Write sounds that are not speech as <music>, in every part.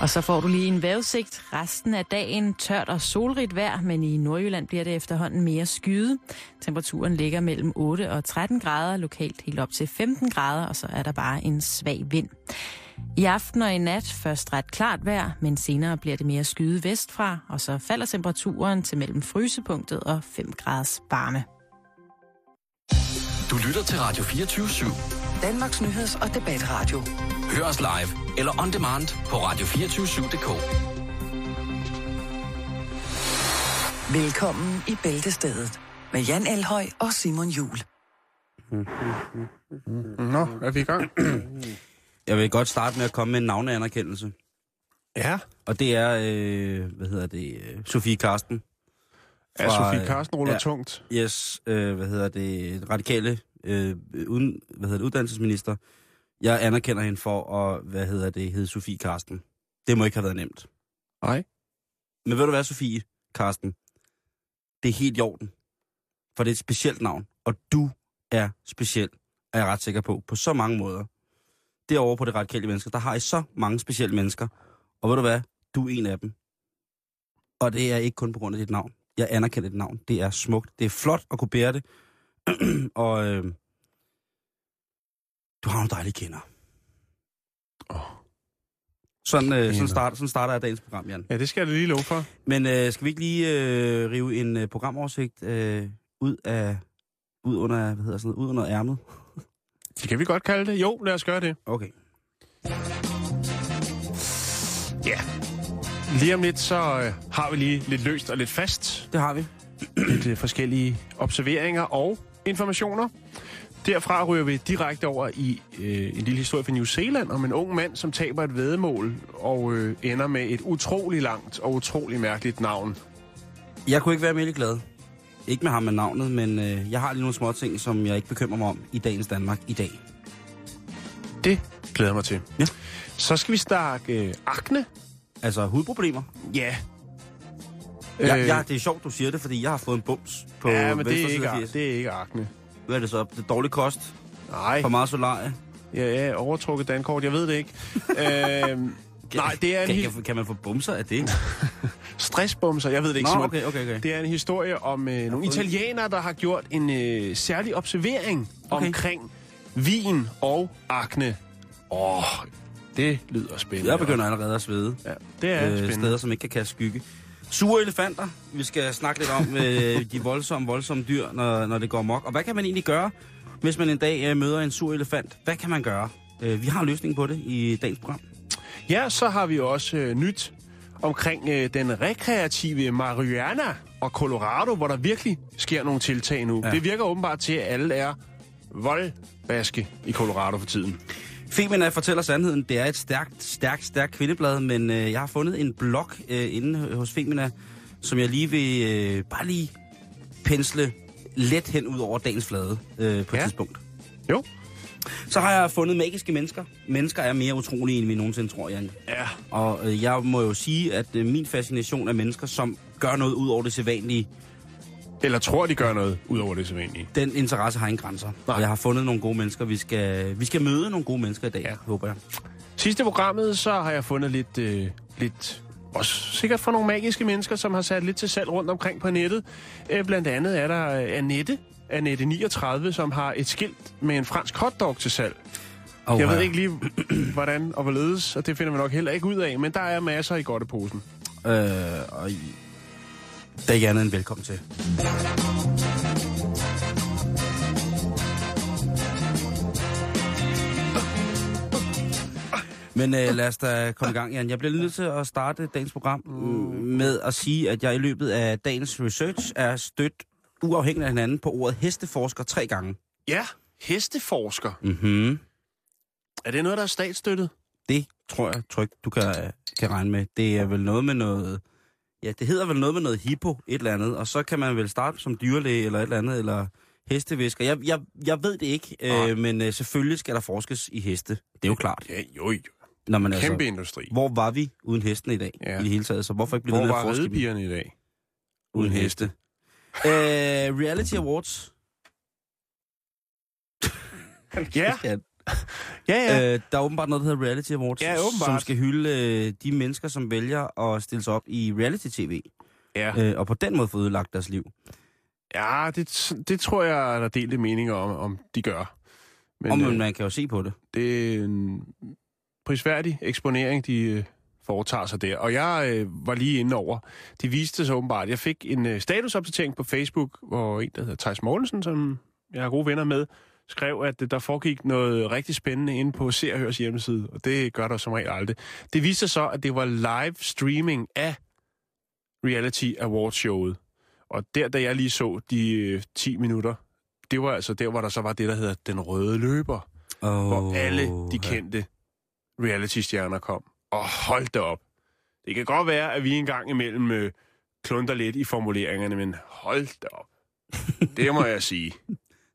Og så får du lige en vejrudsigt. Resten af dagen tørt og solrigt vejr, men i Nordjylland bliver det efterhånden mere skyde. Temperaturen ligger mellem 8 og 13 grader, lokalt helt op til 15 grader, og så er der bare en svag vind. I aften og i nat først ret klart vejr, men senere bliver det mere skyde vestfra, og så falder temperaturen til mellem frysepunktet og 5 graders varme. Du lytter til Radio 24 /7. Danmarks Nyheds- og Debatradio. Hør os live eller on demand på radio247.dk. Velkommen i Bæltestedet med Jan Elhøj og Simon Jul. Nå, er vi i gang? Jeg vil godt starte med at komme med en navneanerkendelse. Ja. Og det er, øh, hvad hedder det, øh, Sofie Karsten. Ja, Fra, Sofie Karsten ruller ja. tungt. Yes, øh, hvad hedder det, radikale øh, uden, hvad hedder det, uddannelsesminister. Jeg anerkender hende for at, hvad hedder det, hedde Sofie Karsten. Det må ikke have været nemt. Nej. Men ved du hvad, Sofie Karsten? Det er helt i orden. For det er et specielt navn. Og du er speciel, er jeg ret sikker på, på så mange måder. Derovre på det radikale mennesker, der har I så mange specielle mennesker. Og ved du hvad? Du er en af dem. Og det er ikke kun på grund af dit navn. Jeg anerkender dit navn. Det er smukt. Det er flot at kunne bære det. <clears throat> og øh, du har nogle dejlige kender. Åh. Sådan, øh, sådan, starter, sådan starter jeg dagens program, Jan. Ja, det skal jeg lige love for. Men øh, skal vi ikke lige øh, rive en øh, programoversigt øh, ud af ud under hvad hedder sådan noget, ud under ærmet? Det kan vi godt kalde det. Jo, lad os gøre det. Okay. Ja. Lige om lidt, så øh, har vi lige lidt løst og lidt fast. Det har vi. Lidt øh, forskellige observeringer og informationer. Derfra ryger vi direkte over i øh, en lille historie fra New Zealand om en ung mand, som taber et vedmål og øh, ender med et utrolig langt og utrolig mærkeligt navn. Jeg kunne ikke være mere glad. Ikke med ham med navnet, men øh, jeg har lige nogle små ting, som jeg ikke bekymrer mig om i dagens Danmark i dag. Det glæder jeg mig til. Ja. Så skal vi snakke øh, akne. Altså hudproblemer. Ja. Øh, jeg, jeg, det er sjovt, du siger det, fordi jeg har fået en bums på ja, men det er, ikke, side af ak- 80. det er ikke akne. Hvad er det så? Det er dårlig kost? Nej, For meget solarie? ja, ja, overtrukket dankort, jeg ved det ikke. <laughs> øhm, nej, det er en kan, kan, kan man få bumser af det? <laughs> stressbumser, jeg ved det ikke, Nå, Simon. okay, okay, okay. Det er en historie om øh, nogle italienere, der har gjort en øh, særlig observering Okay. omkring vin og akne. Åh, oh, det lyder spændende. Jeg begynder allerede at svede. Ja, det er øh, øh, spændende. steder, som ikke kan kaste skygge. Sure elefanter. Vi skal snakke lidt om øh, de voldsomme, voldsomme dyr, når, når det går mok. Og hvad kan man egentlig gøre, hvis man en dag øh, møder en sur elefant? Hvad kan man gøre? Øh, vi har en løsning på det i dagens program. Ja, så har vi også øh, nyt omkring øh, den rekreative marihuana og Colorado, hvor der virkelig sker nogle tiltag nu. Ja. Det virker åbenbart til, at alle er voldbaske i Colorado for tiden. Femina fortæller sandheden. Det er et stærkt, stærkt, stærkt kvindeblad, men øh, jeg har fundet en blog øh, inde hos Femina, som jeg lige vil øh, bare lige pensle let hen ud over dagens flade øh, på et Ja. tidspunkt. Jo. Så har jeg fundet magiske mennesker. Mennesker er mere utrolige, end vi nogensinde tror, Jan. Ja. Og øh, jeg må jo sige, at øh, min fascination af mennesker, som gør noget ud over det sædvanlige, Eller tror, de gør noget ud over det sædvanlige. den interesse har ingen grænser. Nej. Og jeg har fundet nogle gode mennesker. Vi skal, vi skal møde nogle gode mennesker i dag, ja. håber jeg. Sidste programmet, så har jeg fundet lidt, øh, lidt også sikkert for nogle magiske mennesker, som har sat lidt til salg rundt omkring på nettet. Øh, blandt andet er der øh, Annette, Annette 39, som har et skilt med en fransk hotdog til salg. Oh, Jeg ved ikke lige, <clears throat> hvordan og hvorledes, og det finder vi nok heller ikke ud af, men der er masser i godteposen. Øh, og der er I andet end velkommen til. Men øh, lad os da komme i gang, Jan. Jeg bliver nødt til at starte dagens program med at sige, at jeg i løbet af dagens research er stødt uafhængigt af hinanden på ordet hesteforsker tre gange. Ja, hesteforsker. Mhm. Er det noget, der er statsstøttet? Det tror jeg trygt, du kan, kan regne med. Det er vel noget med noget... Ja, det hedder vel noget med noget hippo, et eller andet. Og så kan man vel starte som dyrlæge eller et eller andet, eller hestevisker. Jeg, jeg, jeg ved det ikke, øh, men øh, selvfølgelig skal der forskes i heste. Det er jo klart. Ja, jo, jo. Når man, Kæmpe altså, industri. hvor var vi uden hesten i dag Ja. i det hele taget? Så hvorfor ikke blive Hvor ved med at var forske i dem? ridepigerne i dag? uden heste? Øh, reality Awards. <laughs> Ja, Ja, Ja, ja. Øh, der er åbenbart noget, der hedder Reality Awards, Ja, åbenbart. som skal hylde øh, de mennesker, som vælger at stille sig op i reality-tv, ja. øh, og på den måde få ødelagt deres liv. ja det, det tror jeg, der er delte meninger om, om de gør. Men, og øh, man kan jo se på det. det er en prisværdig eksponering, de øh, foretager sig der. Og jeg øh, var lige inde over. De viste sig åbenbart. Jeg fik en øh, statusopdatering på Facebook, hvor en, der hedder Thijs Mogensen, som jeg er gode venner med, skrev, at øh, der foregik noget rigtig spændende inde på Se og Hørs hjemmeside, og det gør der som regel aldrig. Det viste sig så, at det var live streaming af Reality Awards showet. Og der, da jeg lige så de øh, 10 minutter, det var altså der, hvor der så var det, der hedder Den Røde Løber Oh, hvor alle de kendte reality-stjerner kom. Og hold da op. Det kan godt være, at vi en gang imellem øh, klunder lidt i formuleringerne, men hold da op. <laughs> Det må jeg sige.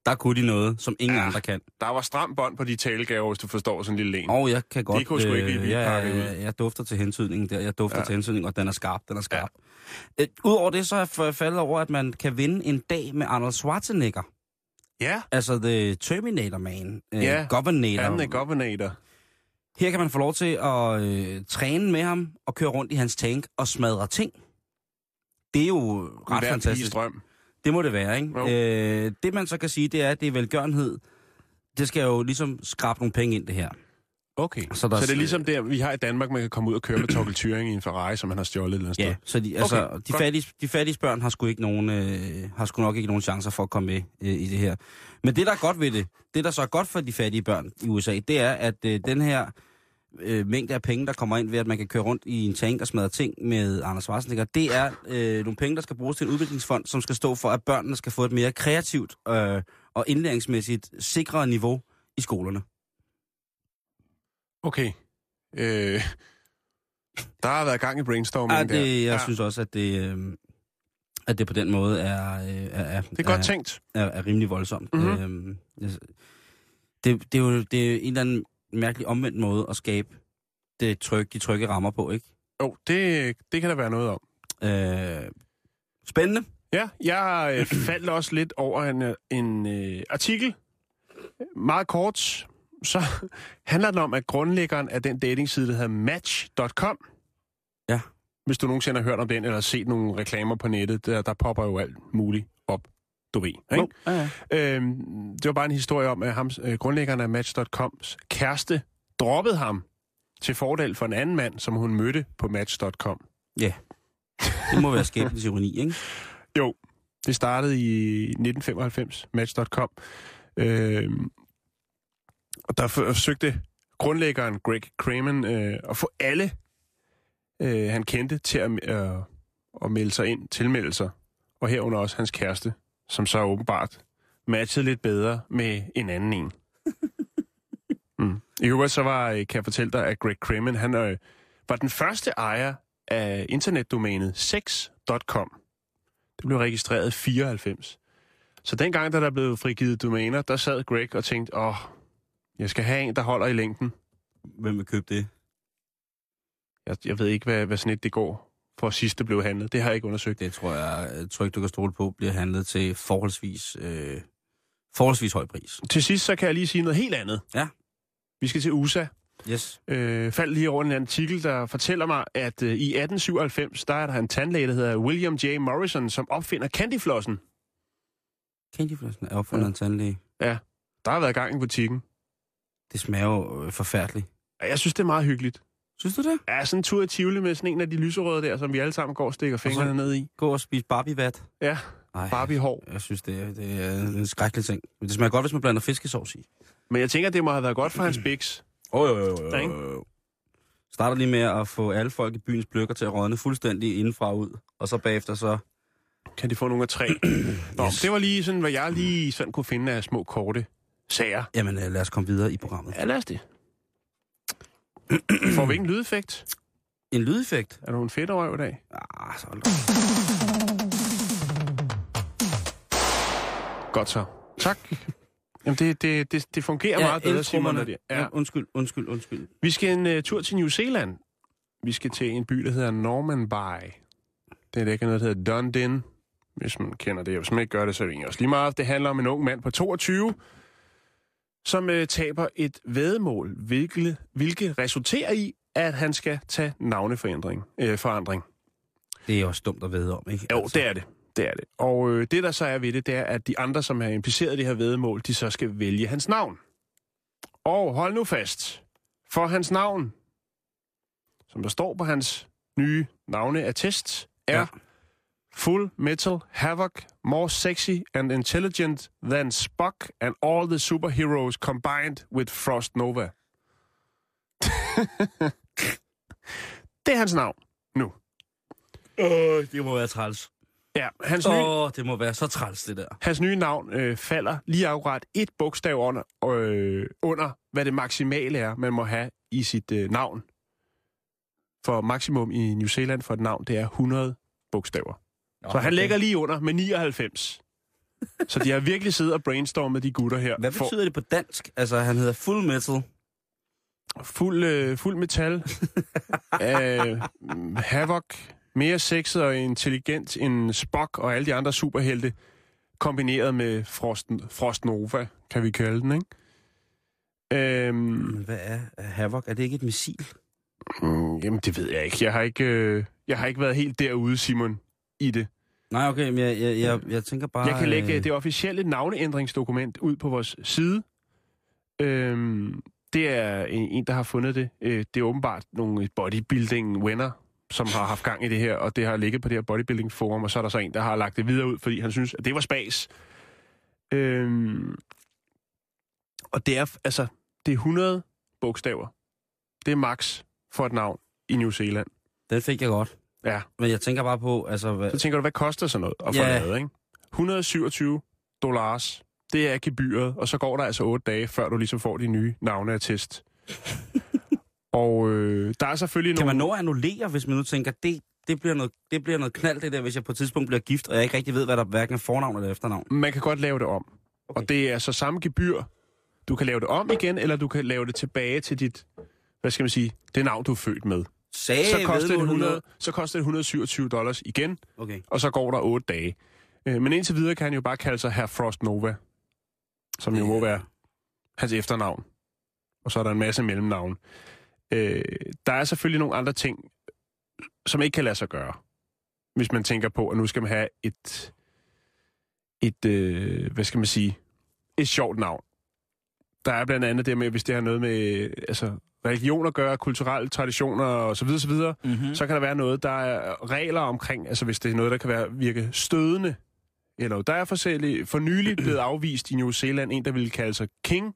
Der kunne de noget, som ingen Ja. andre kan. Der var stram bånd på de talegaver, hvis du forstår sådan en lille en. Og jeg kan godt... kunne sgu ikke blive jeg, jeg, jeg dufter til hensydningen der. Jeg dufter Ja. til hensydningen, og den er skarp. Den er skarp. Ja. Øh, Udover det, så er jeg faldet over, at man kan vinde en dag med Arnold Schwarzenegger. Ja, Altså The Terminator Man. Øh, Ja, Governator. han er governator. Her kan man få lov til at øh, træne med ham og køre rundt i hans tank og smadre ting. Det er jo ret Hver fantastisk. drøm. Det må det være, ikke? Jo. Øh, det man så kan sige, det er, at det er velgørenhed. Det skal jo ligesom skrabe nogle penge ind, det her. Okay. Så der- så det er ligesom der, vi har i Danmark, man kan komme ud og køre med Torkel Thuring i en Ferrari, som han har stjålet et eller andet Ja, sted. så de, altså, Okay, de, godt. fattige, de fattige børn har sgu, ikke nogen, øh, har sgu nok ikke nogen chancer for at komme med øh, i det her. Men det, der er godt ved det, det, der så er godt for de fattige børn i USA, det er, at øh, den her øh, mængde af penge, der kommer ind ved, at man kan køre rundt i en tank og smadre ting med Anders Schwarzenegger, det er øh, nogle penge, der skal bruges til en udviklingsfond, som skal stå for, at børnene skal få et mere kreativt øh, og indlæringsmæssigt sikrere niveau i skolerne. Okay. Øh, der har været gang i brainstorming Ja, der. det, jeg ja, synes også, at det, øh, at det på den måde er, øh, er, det er godt tænkt. er, er rimelig voldsomt. Mhm. Øhm, jeg- det, det, er jo det er en eller anden mærkelig omvendt måde at skabe det tryk, de trygge rammer på, ikke? Jo, det, det kan der være noget om. Øh, spændende. Ja, jeg øh, <clears throat> faldt også lidt over en, øh, en øh, artikel. Meget kort. Så <laughs> handler den om, at grundlæggeren af den datingside, der hedder Match.com. Ja. Hvis du nogensinde har hørt om den, eller set nogle reklamer på nettet, der, der popper jo alt muligt op. Du ved, ikke? Ja, ja. Øhm, det var bare en historie om, at ham, øh, grundlæggeren af Match.coms kæreste droppede ham til fordel for en anden mand, som hun mødte på Match.com. Det må være skæbnens ironi, ikke? <laughs> Jo, det startede i 1995, Match.com. Øhm, og der forsøgte grundlæggeren Greg Kramen øh, at få alle, øh, han kendte, til at, øh, at melde sig ind, tilmelde sig. Og herunder også hans kæreste, som så åbenbart matchede lidt bedre med en anden en. <laughs> mm. I øvrigt så var, øh, kan jeg fortælle dig, at Greg Kramen, han øh, var den første ejer af internetdomænet sex.com. Det blev registreret i 94. Så dengang, da der blev frigivet domæner, der sad Greg og tænkte, åh, jeg skal have en, der holder i længden. Hvem vil købe det? Jeg, jeg ved ikke, hvad, hvad sådan et det går for sidst det blev handlet. Det har jeg ikke undersøgt. Det tror jeg, tror ikke, du kan stole på, bliver handlet til forholdsvis, øh, forholdsvis høj pris. Til sidst, så kan jeg lige sige noget helt andet. Ja. Vi skal til USA. Yes. Øh, faldt lige over en artikel, der fortæller mig, at øh, i 1897, der er der en tandlæge, der hedder William J. Morrison, som opfinder candyflossen. Candyflossen er opfundet Ja. ja. en tandlæge. Der har været gang i butikken. Det smager jo øh, forfærdeligt. Ja, Jeg synes, det er meget hyggeligt. Synes du det? Ja, sådan en tur i Tivoli med sådan en af de lyserøde der, som vi alle sammen går og stikker fingrene ned i. Gå og spise Barbie-vat. Ja, Ej, Barbie-hår. Jeg synes, det er, det er en skrækkelig ting. Men det smager godt, hvis man blander fiskesovs i. Men jeg tænker, det må have været godt for hans <clears throat> biks. Oh, jo, jo, jo, jo, jo. Starter lige med at få alle folk i byens bløkker til at rådne fuldstændig indenfra og ud. Og så bagefter så... Kan de få nogle af tre? <clears throat> Nå, <clears throat> det var lige sådan, hvad jeg lige sådan kunne finde af små korte sager. Jamen, øh, lad os komme videre i programmet. Ja, lad os det. Får vi ikke en lydeffekt? En lydeffekt. Er du en fedt røv i dag? Ah, så Godt så. Tak. Jamen, det, det, det, det fungerer ja, meget bedre, Simon. Ja. Ja. undskyld, undskyld, undskyld. Vi skal en uh, tur til New Zealand. Vi skal til en by, der hedder Norman Bay. Det er ikke noget, der hedder Dunedin, hvis man kender det. Hvis man ikke gør det, så er det egentlig også lige meget. Det handler om en ung mand på 22, som øh, taber et vædemål, hvilket, hvilket resulterer i, at han skal tage navneforandring. Øh, forandring. Det er også dumt at vide om, ikke? Jo, det er det. Det er det. Og øh, det, der så er ved det, det er, at de andre, som har impliceret i det her vedmål, de så skal vælge hans navn. Og hold nu fast. For hans navn, som der står på hans nye navneattest, er Ja. Full Metal Havoc, more sexy and intelligent than Spock and all the superheroes combined with Frost Nova. <laughs> det er hans navn nu. Øh, det må være træls. Ja, hans nye, Åh, det må være så træls, det der. Hans nye navn øh, falder lige akkurat et bogstav under, øh, under, hvad det maksimale er, man må have i sit øh, navn. For maksimum i New Zealand for et navn, det er 100 bogstaver. Nå, Så han okay. ligger lige under med 99. Så de har virkelig siddet og brainstormet, de gutter her. Hvad betyder det på dansk? Altså, han hedder Full Metal. Fuld, øh, fuld metal. <laughs> øh, Havoc. Mere sexet og intelligent end Spock og alle de andre superhelte. Kombineret med Frost, Frost Nova, kan vi kalde den, ikke? Øhm, hvad er er Havoc? Er det ikke et missil? mm, jamen, det ved jeg ikke. Jeg har ikke, øh, jeg har ikke været helt derude, Simon, i det. Nej, okay, men jeg, jeg, jeg, jeg tænker bare... Jeg kan lægge øh, det officielle navneændringsdokument ud på vores side. Øhm, det er en, en, der har fundet det. Øh, det er åbenbart nogle bodybuilding-venner, som har haft gang i det her, og det har ligget på det her bodybuilding-forum, og så er der så en, der har lagt det videre ud, fordi han synes, at det var spas. Øhm, og det er, altså, det er 100 bogstaver. Det er max for et navn i New Zealand. Den fik jeg godt. Ja. Men jeg tænker bare på, altså... Hvad, Så tænker du, hvad koster sådan noget at få Ja. lavet, ikke? 127 dollars, det er gebyret, og så går der altså 8 dage, før du ligesom får de nye navneattest. <laughs> og øh, der er selvfølgelig kan man nogle... nå at annullere, hvis man nu tænker, det, det, bliver noget, det bliver noget knald, det der, hvis jeg på et tidspunkt bliver gift, og jeg ikke rigtig ved, hvad der hverken er fornavn eller efternavn? Man kan godt lave det om. Okay. Og det er så samme gebyr. Du kan lave det om igen, eller du kan lave det tilbage til dit, hvad skal man sige, det navn, du er født med. Sagde Så koster, det vedmålet 100, noget? så koster det 127 dollars igen, Okay. og så går der 8 dage. Øh, Men indtil videre kan han jo bare kalde sig Herr Frost Nova, som jo må være hans efternavn. Og så er der en masse mellemnavn. Øh, der er selvfølgelig nogle andre ting, som ikke kan lade sig gøre. Hvis man tænker på, at nu skal man have et, et øh, hvad skal man sige, et sjovt navn. Der er blandt andet det med, hvis det har noget med altså, religion at gøre, kulturelle traditioner og så videre, så videre, Mm-hmm. så kan der være noget, der er regler omkring, altså hvis det er noget, der kan være, virke stødende. Eller der er forskellige, for nylig <clears throat> blevet afvist i New Zealand en, der ville kalde sig King,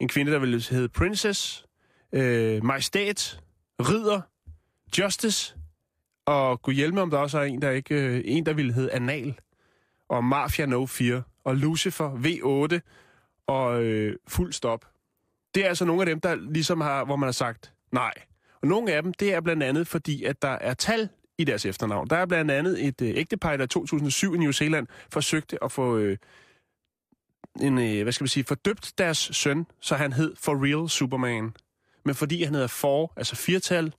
en kvinde, der ville hedde Princess, øh, Majestæt, Ridder, Justice, og kunne hjælpe om der også er en, der ikke, øh, en, der ville hedde Anal, og Mafia No 4, og Lucifer V8, og øh, Fuld Stop. Det er altså nogle af dem, der ligesom har, hvor man har sagt nej. Og nogle af dem, det er blandt andet fordi, at der er tal i deres efternavn. Der er blandt andet et øh, ægtepar, der i 2007 i New Zealand forsøgte at få øh, en, øh, hvad skal man sige, fordøbt deres søn, så han hed For Real Superman. Men fordi han hedder for, altså firtal,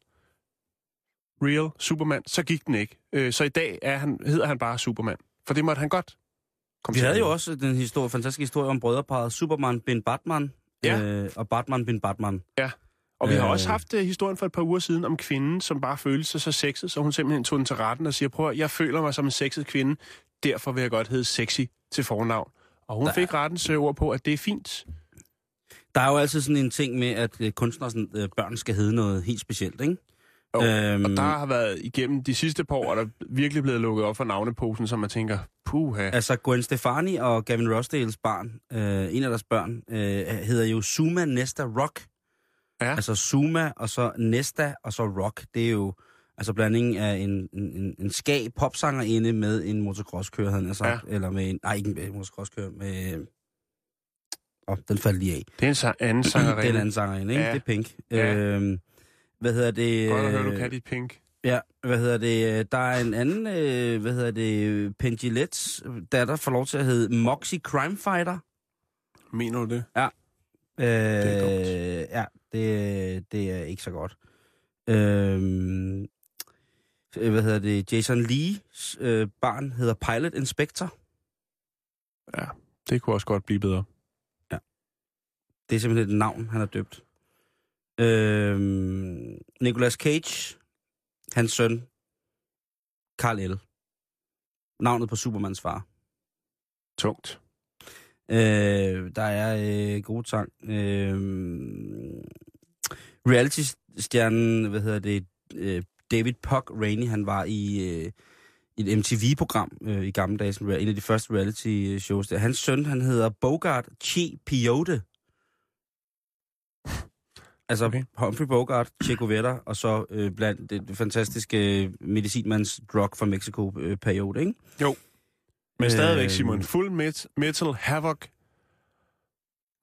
Real Superman, så gik den ikke. Øh, så i dag er han, hedder han bare Superman. For det måtte han godt. komme Vi havde jo også den historie, fantastiske historie om brødreparet Superman bin Batman, Ja. øh, og Batman bin Batman. Og vi har Øh. også haft uh, historien for et par uger siden om kvinden, som bare følte sig så sexet, så hun simpelthen tog den til retten og siger, prøv jeg føler mig som en sexet kvinde, derfor vil jeg godt hedde sexy til fornavn. Og hun Der- fik rettens øh, ord på, at det er fint. Der er jo altid sådan en ting med, at kunstnere, sådan, øh, børn skal hedde noget helt specielt, ikke? Jo, Øhm, Og der har været igennem de sidste par år, er der virkelig blevet lukket op for navneposen, som man tænker, puha. Altså Gwen Stefani og Gavin Rossdales barn, øh, en af deres børn, øh, hedder jo Suma Nesta Rock. Ja. Altså Suma, og så Nesta, og så Rock. Det er jo altså blandingen af en, en, en, skag popsangerinde med en motocrosskører, havde han sagt. Eller med en, nej, ikke en motocrosskører, med... Oh, den faldt lige af. Det er en sa- anden <clears throat> sangerinde. Det er en anden sangerinde, ikke? Ja. Det er Pink. Ja. Øhm, hvad hedder det? Godt at høre, du øh, kan dit pink. Ja, hvad hedder det? Der er en anden, øh, hvad hedder det, Pendulets datter får lov til at hedde Moxie Crime Fighter. Mener du det? Øh, er dumt. Ja, det, det er ikke så godt. Øh, hvad hedder det? Jason Lees øh, barn hedder Pilot Inspector. Ja, det kunne også godt blive bedre. Det er simpelthen et navn, han har døbt. Øhm, Nicolas Cage, hans søn, Carl L. Navnet på Supermans far. Tungt. Øh, der er øh, gode sang. Øh, Reality-stjernen, hvad hedder det, øh, David Puck Rainey, han var i øh, et MTV-program øh, i gamle dage, som var en af de første reality-shows. Der. Hans søn, han hedder Bogart Chi Piote. Altså okay. Humphrey Bogart, Che Guevara, og så øh, blandt det fantastiske øh, medicinmands drug fra Mexico-periode, ikke? Jo. Men stadigvæk, Øh, Simon. Full met, metal havoc.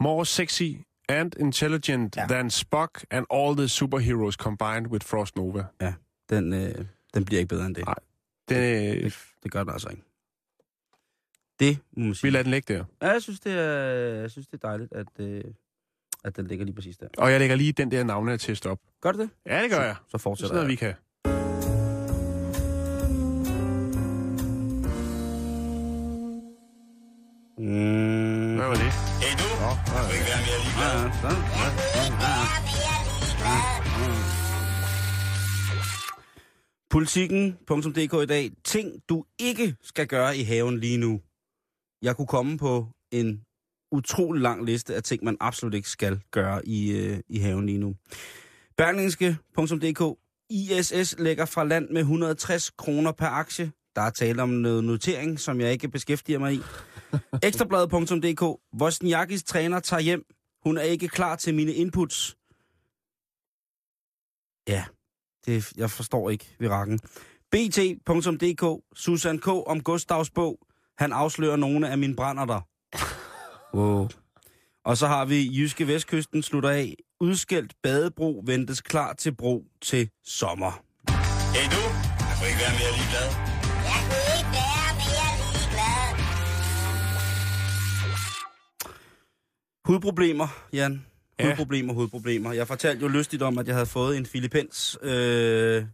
More sexy and intelligent Ja. ja. than Spock and all the superheroes combined with Frost Nova. Den, øh, den bliver ikke bedre end det. Nej. Det, Det, det gør den altså ikke. Det må man sige. vi lader den ligge der. Ja, jeg synes, det er, jeg synes, det er dejligt, at, øh, at den ligger lige præcis der. Og jeg lægger lige den der navneattest op. Gør det det? Ja, det gør jeg. Så Så fortsætter sådan noget, jeg. vi kan. Mm. Hvad var det? Hey du, Nå, jeg vil ikke være mere ligeglad. Ja, så. Politikken.dk i dag. Ting, du ikke skal gøre i haven lige nu. Jeg kunne komme på en utrolig lang liste af ting, man absolut ikke skal gøre i, øh, i haven lige nu. Berlingske.dk. ISS lægger fra land med 160 kroner per aktie. Der er tale om noget notering, som jeg ikke beskæftiger mig i. <laughs> Ekstrabladet.dk. Wozniakis træner tager hjem. Hun er ikke klar til mine inputs. Ja, det, jeg forstår ikke virakken. BT.dk. Susan K. om Gustavs bog. Han afslører nogle af mine brænder der. Wow. Og så har vi Jyske Vestkysten slutter af. Udskældt badebro ventes klar til brug til sommer. Hey du, jeg vil ikke være mere ligeglad. Jeg kunne ikke være mere ligeglad. Hudproblemer, Jan. Ja. Hudproblemer, hudproblemer. Jeg fortalte jo lystigt om, at jeg havde fået en filipens øh,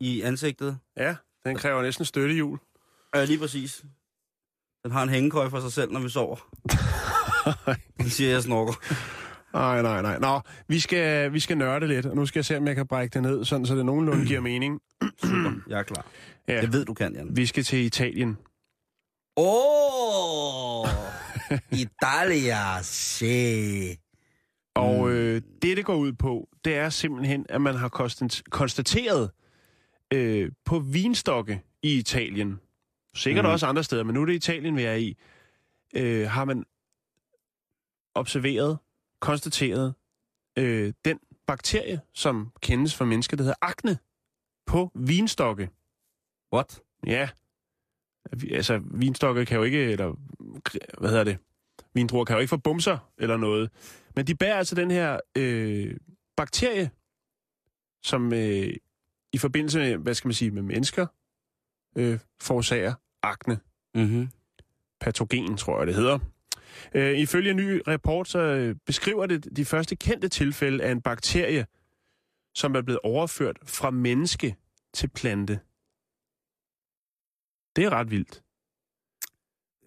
i ansigtet. Ja, den kræver næsten støttehjul. Ja, lige præcis. Den har en hængekøj for sig selv, når vi sover. <laughs> Den siger, jeg snorker. Nej, nej, nej. Nå, vi skal, vi skal nørde lidt, og nu skal jeg se, om jeg kan brække det ned, sådan, så det nogenlunde giver mening. <clears throat> Super, jeg er klar. Ja, Det ved du kan, Jan. vi skal til Italien. Åh! Oh, <laughs> Italia, se. Og øh, det, det går ud på, det er simpelthen, at man har konstateret øh, på vinstokke i Italien, sikkert mm. også andre steder, men nu er det Italien, vi er i, øh, har man observeret, konstateret øh, den bakterie, som kendes for mennesker, der hedder akne, på vinstokke. What? Ja. Altså, vinstokke kan jo ikke, eller hvad hedder det? Vindruer kan jo ikke få bumser eller noget. Men de bærer altså den her øh, bakterie, som øh, i forbindelse med, hvad skal man sige, med mennesker, øh, forårsager akne. Mm-hmm. Patogen, tror jeg, det hedder. Øh, ifølge en ny rapport, så øh, beskriver det de første kendte tilfælde af en bakterie, som er blevet overført fra menneske til plante. Det er ret vildt.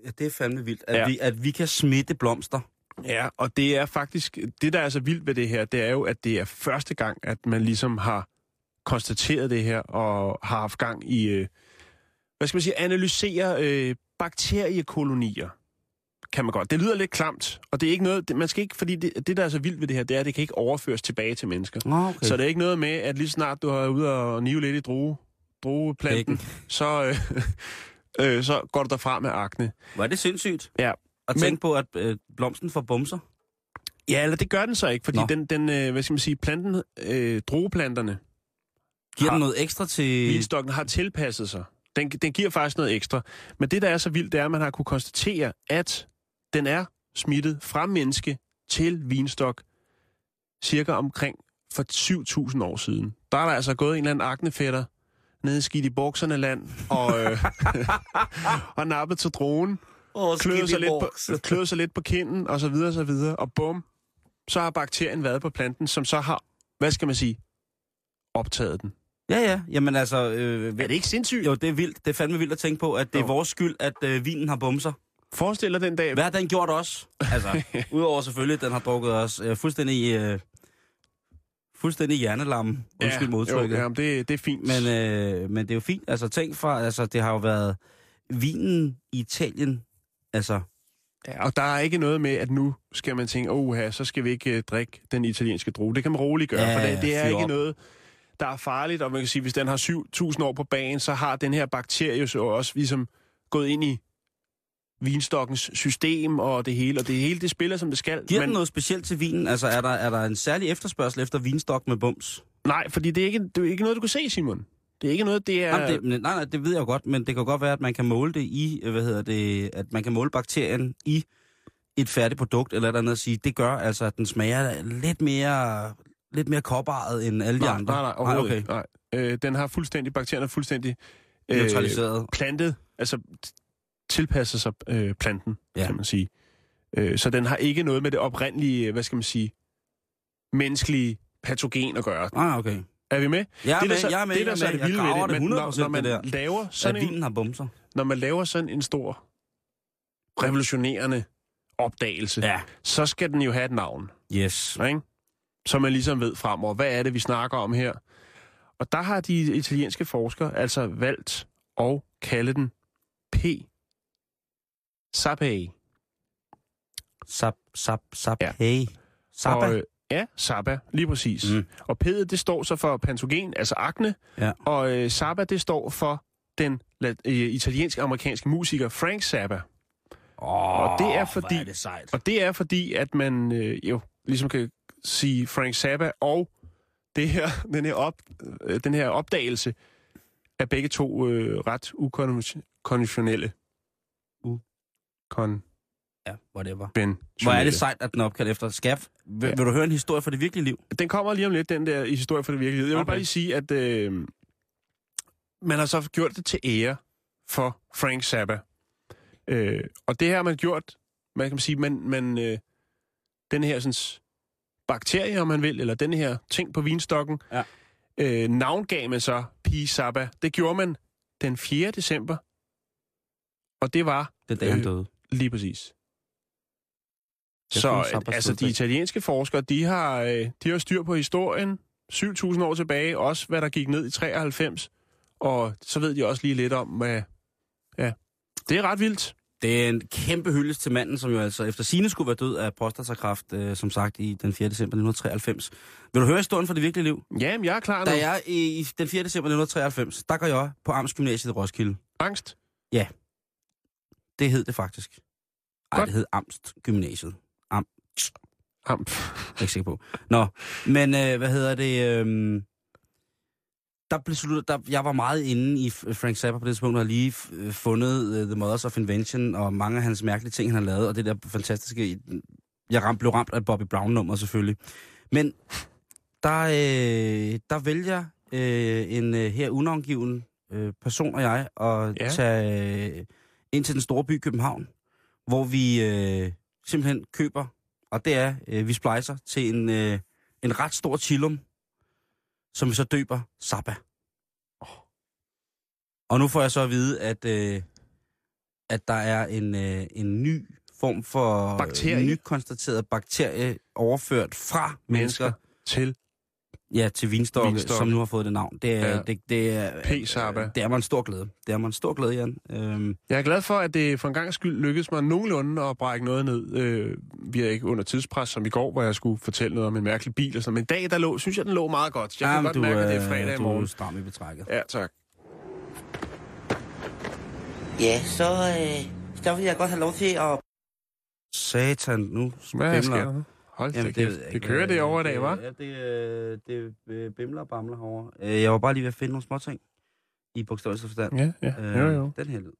Ja, det er fandme vildt, at, Ja. ja. vi, at vi kan smitte blomster. Ja, og det er faktisk, det der er så vildt ved det her, det er jo, at det er første gang, at man ligesom har konstateret det her, og har haft gang i, øh, hvad skal man sige, analysere øh, bakteriekolonier. Kan man godt. Det lyder lidt klamt, og det er ikke noget, det, man skal ikke, fordi det, det, der er så vildt ved det her, det er, at det kan ikke overføres tilbage til mennesker. Okay. Så det er ikke noget med, at lige snart du har ude og nive lidt i druge, drueplanten, <laughs> så, øh, <laughs> øh, så går du derfra med akne. Hvor er det sindssygt Ja. at Men- tænke på, at øh, blomsten får bumser. Ja, eller det gør den så ikke, fordi Nå. den, den øh, hvad skal man sige, planten, øh, drueplanterne, Giver Har- den noget ekstra til... vinstokken har tilpasset sig. Den, den giver faktisk noget ekstra. Men det, der er så vildt, det er, at man har kunne konstatere, at den er smittet fra menneske til vinstok cirka omkring for 7.000 år siden. Der er der altså gået en eller anden aknefætter nede skidt i bukserne land og, øh, <laughs> og nappet til dronen, Åh, kløede sig, lidt på, kløede sig lidt på kinden og så videre og så videre, og bum, så har bakterien været på planten, som så har, hvad skal man sige, optaget den. Ja, ja. Jamen altså... Øh, Er det ikke sindssygt? Jo, det er vildt. Det er fandme vildt at tænke på, at det er vores skyld, at øh, vinen har bumser. Forestil dig den dag... Hvad har den gjort også? Altså, <laughs> udover selvfølgelig, den har drukket os øh, fuldstændig, øh, fuldstændig hjernelam. Undskyld ja, modtrykket. Jo, ja, det, det er fint. Men, øh, men det er jo fint. Altså, tænk for, altså, det har jo været vinen i Italien. Altså, Ja, og der er ikke noget med, at nu skal man tænke, åh, så skal vi ikke uh, drikke den italienske drue. Det kan man roligt gøre, Ja, for det, det er ikke op. noget, der er farligt. Og man kan sige, hvis den har 7.000 år på bagen, så har den her bakterie så også ligesom gået ind i vinstokkens system og det hele. Og det hele, det spiller, som det skal. giver men... den noget specielt til vinen? Altså, er der, er der en særlig efterspørgsel efter vinstok med bums? Nej, fordi det er, ikke, det er ikke noget, du kan se, Simon. Det er ikke noget, det er... Ja. Jamen, det, nej, nej, det ved jeg godt, men det kan godt være, at man kan måle det i, øh, hvad hedder det, at man kan måle bakterien i et færdigt produkt, eller et andet at sige, det gør altså, at den smager lidt mere, lidt mere kopparet end alle de nej, andre. nej, nej, overhovedet okay. Nej. Øh, den har fuldstændig, bakterien er fuldstændig øh, Neutraliseret. plantet, altså t- tilpasser sig øh, planten, Ja. kan man sige. Øh, så den har ikke noget med det oprindelige, hvad skal man sige, menneskelige patogen at gøre. Ah, okay. Er vi med? Jeg er det, med, der så, jeg er med, det, der jeg så er det med. vilde ved det, men 100% når, når man der. laver sådan en, har bumser. når man laver sådan en stor revolutionerende opdagelse, Ja. så skal den jo have et navn. Yes. ikke? Så man ligesom ved fremover, hvad er det, vi snakker om her? Og der har de italienske forskere altså valgt at kalde den P. Sabae. Sap, sap, sap, Ja. hey. Sappa. Og, øh, ja, Saba, lige præcis. Mm. Og P'et, det står så for patogen, altså akne. Ja. Og øh, Saba, det står for den øh, italiensk-amerikanske musiker Frank Zappa. Oh, og det er fordi- er det sejt. Og det er fordi, at man øh, jo ligesom kan sige Frank Zappa og det her, <laughs> den, her op, øh, den her opdagelse er begge to øh, ret ukonventionelle. U. Kon. Ja, whatever. Ben. Hvor er det sejt, at den er opkaldt efter Skaf. Vil, Ja. vil du høre en historie fra det virkelige liv? Den kommer lige om lidt, den der historie for det virkelige. Jeg vil Okay. bare lige sige, at øh, man har så gjort det til ære for Frank Zappa. Øh, og det her har man gjort, man kan sige, man, man øh, den her sådan, bakterie, om man vil, eller den her ting på vinstokken, Ja. øh, navngav man så Pi Zappa. Det gjorde man den 4. december, og det var Den dag, han Øh, døde. Lige præcis. Jeg Så altså, de italienske forskere, de har, øh, de har styr på historien 7.000 år tilbage, også hvad der gik ned i 93, og så ved de også lige lidt om, hvad... Ja, det er ret vildt. Det er en kæmpe hyldest til manden, som jo altså efter sine skulle være død af prostatakræft, øh, som sagt, i den 4. december 1993. Vil du høre historien fra det virkelige liv? Jamen, jeg er klar nu. Da jeg i, den 4. december 1993, der går jeg på Amtsgymnasiet i Roskilde. Angst? Det hed det faktisk. Ej, Godt. det hed Amst Gymnasiet. Am, Ham. jeg er ikke sikker på. Nå, men øh, hvad hedder det? Øh, der blev sluttet, der, jeg var meget inde i Frank Zappa på det tidspunkt, og har lige øh, fundet uh, The Mothers of Invention, og mange af hans mærkelige ting, han har lavet, og det der fantastiske... Jeg ram, blev ramt af Bobby Brown-nummer selvfølgelig. Men der, øh, der vælger øh, en øh, her unavngiven øh, person og jeg at. Ja. tage øh, ind til den store by København, hvor vi øh, simpelthen køber, og det er, øh, vi splicer til en, øh, en ret stor chillum, som vi så døber Zappa. Og nu får jeg så at vide, at, øh, at der er en, øh, en ny form for Bakterie. ny konstateret bakterie overført fra mennesker, Mennesker til ja, til vinstokke, Vinstokke. som nu har fået det navn. Det er, ja. Ja. det, det er, P-Zappa. det er mig en stor glæde. Det er mig en stor glæde, Jan. Øhm, Jeg er glad for, at det for en gang skyld lykkedes mig nogenlunde at brække noget ned. Øh, vi er ikke under tidspres, som i går, hvor jeg skulle fortælle noget om en mærkelig bil. Og sådan. Men i dag, der lå, synes jeg, den lå meget godt. Jeg kan jamen, godt mærke, at det er fredag i Du morgen. er stram i betrækket. Ja, tak. Ja, så, øh, så vil jeg godt have lov til at... Satan, nu Hvad sker der? Hold Jamen, jeg Det, ikke. kører det over i dag, Det- hva'? Ja, det, øh, det øh, bimler og bamler herovre. Øh, Jeg var bare lige ved at finde nogle små ting i bogstaveligste forstand. Ja, ja. Øh, Jo, jo. Den her lyd.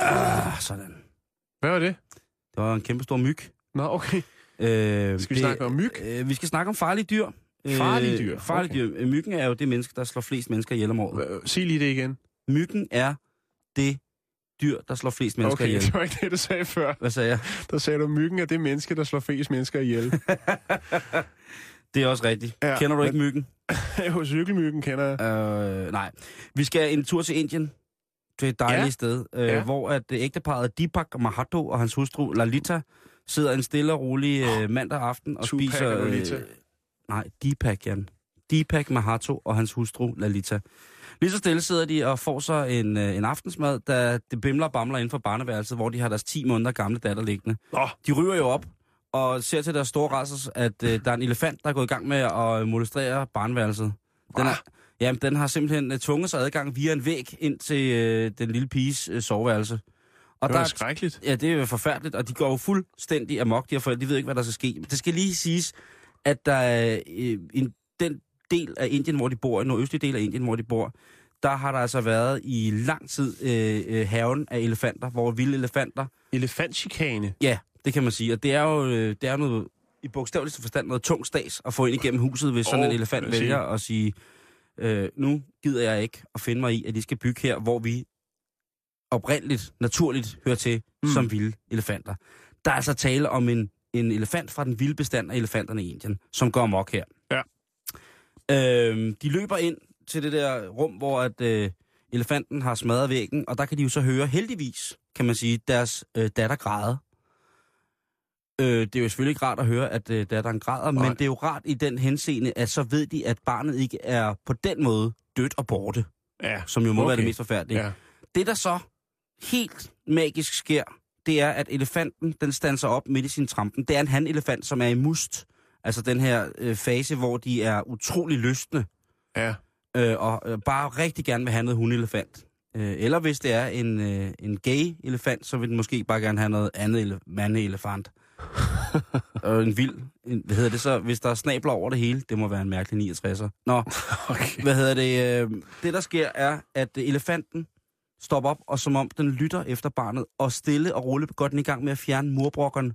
Ah, sådan. Hvad var det? Det var en kæmpe stor myg. Nå, okay. Øh, Skal vi snakke om myg? Øh, vi skal snakke om farlige dyr. Farlige dyr, Øh, farlige okay. dyr. Myggen er jo det menneske, der slår flest mennesker ihjel om året. Sig lige det igen. Myggen er det dyr, der slår flest mennesker Okay, ihjel. det var ikke det, du sagde før. Hvad sagde jeg? Der sagde du, myggen er det menneske, der slår flest mennesker ihjel. <laughs> Det er også rigtigt. Ja, Kender du men- ikke myggen? <laughs> jo, cykelmyggen kender jeg. Øh, nej. Vi skal en tur til Indien. Det er et dejligt Ja. sted, øh, Ja. hvor at øh, ægteparet Deepak Mahato og hans hustru Lalita sidder en stille og rolig øh, mandag aften og Tupac spiser... Lolita. nej, Deepak, Jan. Deepak Mahato og hans hustru Lalita. Lige så stille sidder de og får sig en, øh, en aftensmad, da det bimler og bamler inden for barneværelset, hvor de har deres 10 måneder gamle datter liggende. Nå, De ryger jo op og ser til deres store rasses, at øh, der er en elefant, der er gået i gang med at molestrere barneværelset. Den, er, jamen, den har simpelthen øh, tvunget sig adgang via en væg ind til øh, den lille piges øh, soveværelse. Og det er- skrækkeligt. Ja, det er forfærdeligt, og de går jo fuldstændig amok, de her forældre. De ved ikke, hvad der skal ske. Men det skal lige siges, at der er øh, en, del af Indien, hvor de bor, en nordøstlige del af Indien, hvor de bor, der har der altså været i lang tid øh, øh, haven af elefanter, hvor vilde elefanter, Elefantchikane. ja, det kan man sige, og det er jo øh, det er noget, i bogstaveligste forstand noget tung stas at få ind igennem huset, hvis sådan Åh, en elefant vælger at sige, øh, nu gider jeg ikke at finde mig i, at de skal bygge her, hvor vi oprindeligt, naturligt hører til mm. som vilde elefanter. Der er altså tale om en, en elefant fra den vilde bestand af elefanterne i Indien, som går amok her. Ja. Øhm, de løber ind til det der rum, hvor at, øh, elefanten har smadret væggen, og der kan de jo så høre, heldigvis, kan man sige, deres øh, datter græde. Øh, det er jo selvfølgelig ikke rart at høre, at øh, datteren græder, Nej. men det er jo rart i den henseende, at så ved de, at barnet ikke er på den måde dødt og borte, Ja, som jo må okay. være det mest forfærdelige. ja. Det, der så helt magisk sker, det er, at elefanten, den standser op midt i sin trampen. Det er en hanelefant, som er i must. Altså den her øh, fase, hvor de er utrolig lystne, Ja. øh, og øh, bare rigtig gerne vil have noget hundelefant. Øh, eller hvis det er en, øh, en gay elefant, så vil den måske bare gerne have noget andet ele- mandeelefant. <laughs> og en vild, en, hvad hedder det så, hvis der er snabler over det hele, det må være en mærkelig 69'er. Nå, <laughs> Okay. hvad hedder det? Øh, det, der sker, er, at øh, elefanten stopper op, og som om den lytter efter barnet, og stille og roligt går den i gang med at fjerne murbrokkerne,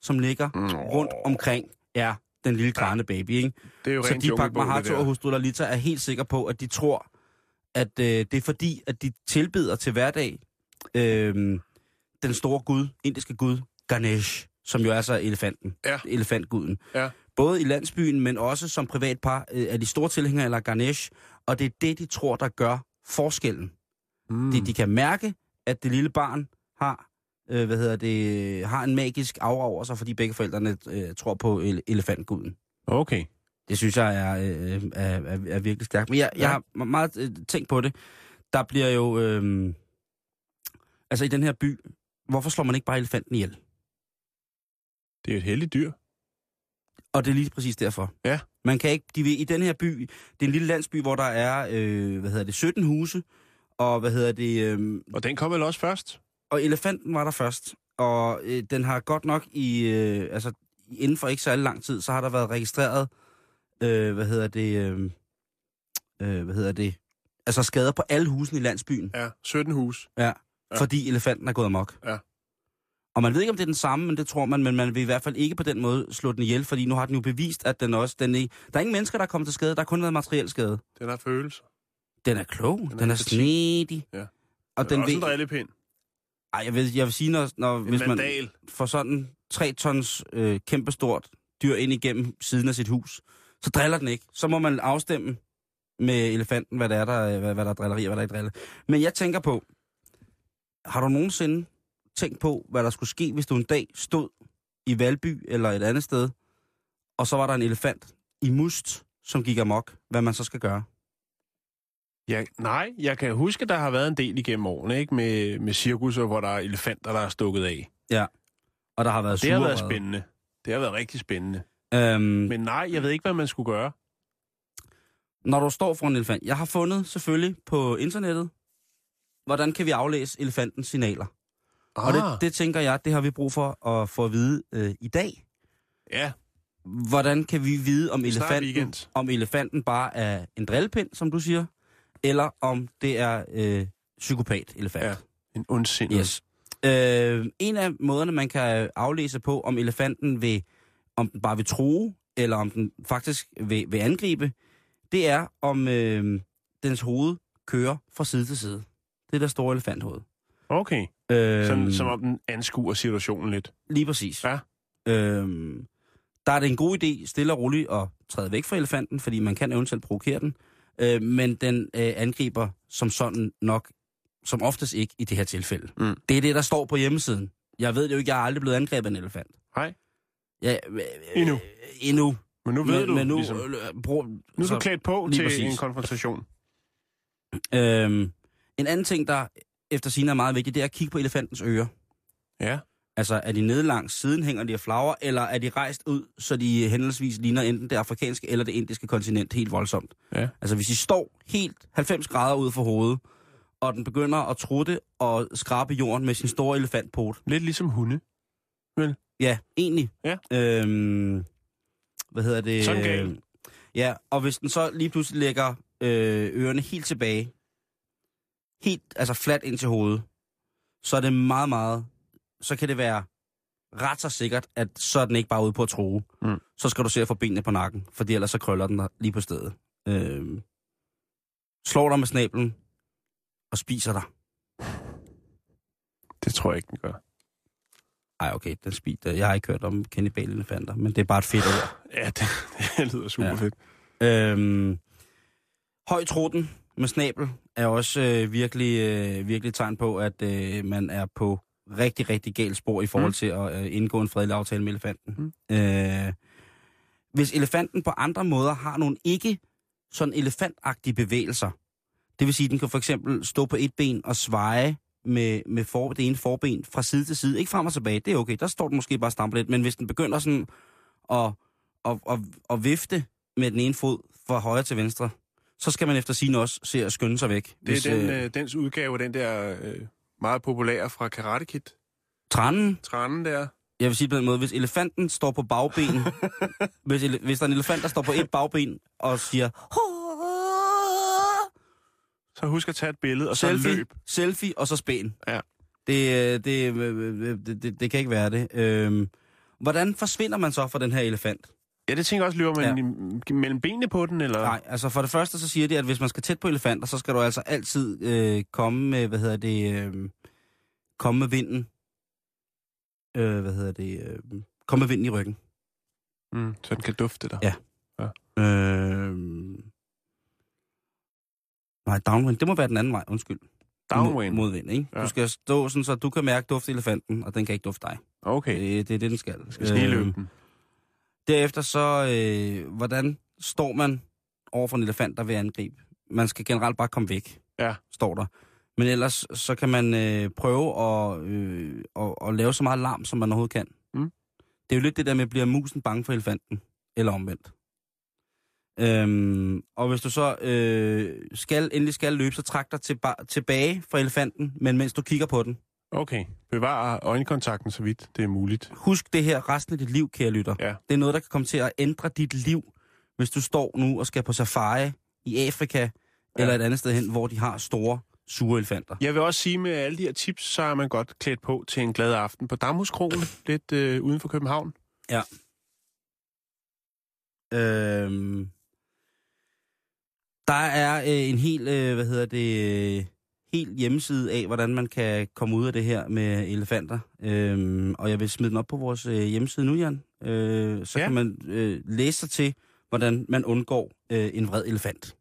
som ligger rundt omkring ja, den lille grædende baby. Ikke? Det er jo Så Deepak Mahato og hustru Lalita er helt sikre på, at de tror, at øh, det er fordi, at de tilbeder til hverdag øh, den store gud, indiske gud, Ganesh, som jo er så elefanten, Ja. elefantguden. Ja. Både i landsbyen, men også som privatpar øh, er de store tilhængere af Ganesh, og det er det, de tror, der gør forskellen. Mm. Det, de kan mærke, at det lille barn har, øh, hvad hedder det, har en magisk aura over sig, fordi begge forældrene øh, tror på ele- elefantguden. Okay. Det synes jeg er, øh, er, er, er virkelig stærkt. Men jeg, jeg Ja. har meget øh, tænkt på det. Der bliver jo... Øh, altså i den her by, hvorfor slår man ikke bare elefanten ihjel? Det er et heldigt dyr. Og det er lige præcis derfor. Ja. Man kan ikke... De vil, I den her by, det er en lille landsby, hvor der er, øh, hvad hedder det, 17 huse, og hvad hedder det... Øh, Og den kom vel også først? Og elefanten var der først. Og øh, den har godt nok i... Øh, altså, inden for ikke særlig lang tid, så har der været registreret... Øh, hvad hedder det... Øh, øh, hvad hedder det? Altså skader på alle husene i landsbyen, Ja, 17 hus. ja, Ja. fordi elefanten er gået amok. Ja. Og man ved ikke, om det er den samme, men det tror man, men man vil i hvert fald ikke på den måde slå den ihjel, fordi nu har den jo bevist, at den også... Den ikke, der er ingen mennesker, der er kommet til skade, der er kun været materiel skade. Den har følelser. Den er klog, den er, den er snedig. Ja. Og Den den er også ved, en. Ej, jeg, vil, jeg vil sige, når, når En hvis man vandal. får sådan tre tons øh, kæmpestort dyr ind igennem siden af sit hus, så driller den ikke. Så må man afstemme med elefanten, hvad der er, der, hvad, hvad der er drilleri og hvad der ikke driller. Men jeg tænker på, har du nogensinde tænkt på, hvad der skulle ske, hvis du en dag stod i Valby eller et andet sted, og så var der en elefant i must, som gik amok, hvad man så skal gøre? Ja, nej, jeg kan huske, der har været en del igennem årene, ikke? Med, med cirkusser, hvor der er elefanter, der er stukket af. Og der har været Det har været spændende. Det har været rigtig spændende. Øhm, Men nej, jeg ved ikke, hvad man skulle gøre. Når du står for en elefant. Jeg har fundet selvfølgelig på internettet, hvordan kan vi aflæse elefantens signaler. Ah. Og det, det tænker jeg, det har vi brug for at få at vide øh, i dag. Ja, Hvordan kan vi vide, om elefanten, om elefanten bare er en drillepind, som du siger, eller om det er øh, psykopat-elefant. Ja. en ondsindet. Yes. Øh, en af måderne, man kan aflæse på, om elefanten vil, om den bare vil true, eller om den faktisk vil, vil angribe, det er, om øh, dens hoved kører fra side til side. Det er der store elefanthoved. Okay, Øh, Sådan, som om den anskuer situationen lidt. Lige præcis. Ja. Øhm, der er det en god idé, stille og roligt, at træde væk fra elefanten, fordi man kan eventuelt provokere den. Øh, men den øh, angriber som sådan nok, som oftest ikke i det her tilfælde. Mm. Det er det, der står på hjemmesiden. Jeg ved det jo ikke, jeg er aldrig blevet angrebet af en elefant. Hej. Ja, øh, Endnu. Øh, endnu. Men nu ved men, du, men nu, ligesom, øh, brug, nu er så- du klædt på til præcis. en konfrontation. Øhm, en anden ting, der efter sigende er meget vigtigt, det er at kigge på elefantens ører. Ja. Altså, er de nede langs siden, hænger de af flagre, eller er de rejst ud, så de henholdsvis ligner enten det afrikanske eller det indiske kontinent helt voldsomt? Ja. Altså, hvis de står helt 90 grader ud for hovedet, og den begynder at trutte og skrabe jorden med sin store elefantpot. Lidt ligesom hunde. Ja, egentlig. Ja. Øhm, hvad hedder det? Sådan gal. Ja, og hvis den så lige pludselig lægger øh, ørerne helt tilbage, helt, altså fladt ind til hovedet, så er det meget, meget, så kan det være ret så sikkert, at så er den ikke bare ude på at true. Mm. Så skal du se at få benene på nakken, for ellers så krøller den lige på stedet. Øh, slår dig med snablen og spiser dig. Det tror jeg ikke, den gør. Ej, okay, den spiser. Jeg har ikke hørt om kannibalelefanter, men det er bare et fedt ord. <laughs> Ja, det, det lyder super Ja. fedt. Øhm, høj truten med snabel er også øh, virkelig, øh, virkelig tegn på, at øh, man er på rigtig, rigtig galt spor i forhold Mm. til at øh, indgå en fredelig aftale med elefanten. Mm. Øh, hvis elefanten på andre måder har nogle ikke sådan elefantagtige bevægelser, det vil sige, at den kan for eksempel stå på et ben og sveje med, med for, det ene forben fra side til side. Ikke frem og tilbage, det er okay. Der står den måske bare og stamper lidt. Men hvis den begynder sådan at, at, at, at vifte med den ene fod fra højre til venstre, så skal man efter sin også se at skynde sig væk. Det er Hvis, den, øh, øh, dens udgave, den der øh, meget populære fra Karate Kid. tranen, Tranen der. jeg vil sige på den måde, hvis elefanten står på bagben, <laughs> hvis, ele, hvis der er en elefant, der står på et bagben og siger, Så husk at tage et billede, og så selfie, løb. selfie og så spæn. Ja. Det, øh, det, øh, det, det, det kan ikke være det. Øhm, hvordan forsvinder man så fra den her elefant? Ja, det tænker jeg også, løber man ja. mellem benene på den, eller? Nej, altså for det første så siger de, at hvis man skal tæt på elefanter, så skal du altså altid øh, komme med, hvad hedder det, øh, komme med vinden. Øh, hvad hedder det, øh, komme med vinden i ryggen. Mm, så den kan dufte dig. Ja. Øh, nej, downwind, det må være den anden vej, undskyld. Downwind. Mod, modvind, ikke? Ja. Ja. Du skal stå sådan, så du kan mærke duft elefanten, og den kan ikke dufte dig. Okay, Det, det er det, den skal. skal snige Øhm, den. Derefter så, øh, hvordan står man over for en elefant, der vil angribe? Man skal generelt bare komme væk, Ja. står der. Men ellers så kan man øh, prøve at, øh, at, at lave så meget larm, som man overhovedet kan. Mm. Det er jo lidt det der med, bliver musen bange for elefanten? Eller omvendt. Øhm, og hvis du så øh, skal, endelig skal løbe, så træk dig tilba- tilbage fra elefanten, men mens du kigger på den. Okay, bevar øjenkontakten så vidt det er muligt. Husk det her resten af dit liv, kære lytter. Ja. Det er noget, der kan komme til at ændre dit liv, hvis du står nu og skal på safari i Afrika ja. eller et andet sted hen, hvor de har store, sure elefanter. Jeg vil også sige, med alle de her tips, så er man godt klædt på til en glad aften på Damhuskrogen, lidt øh, uden for København. Øhm, der er øh, en helt, øh, hvad hedder det, helt hjemmeside af, hvordan man kan komme ud af det her med elefanter. Øhm, og jeg vil smide den op på vores øh, hjemmeside nu, Jan. Øh, så Ja. kan man øh, læse sig til, hvordan man undgår øh, en vred elefant.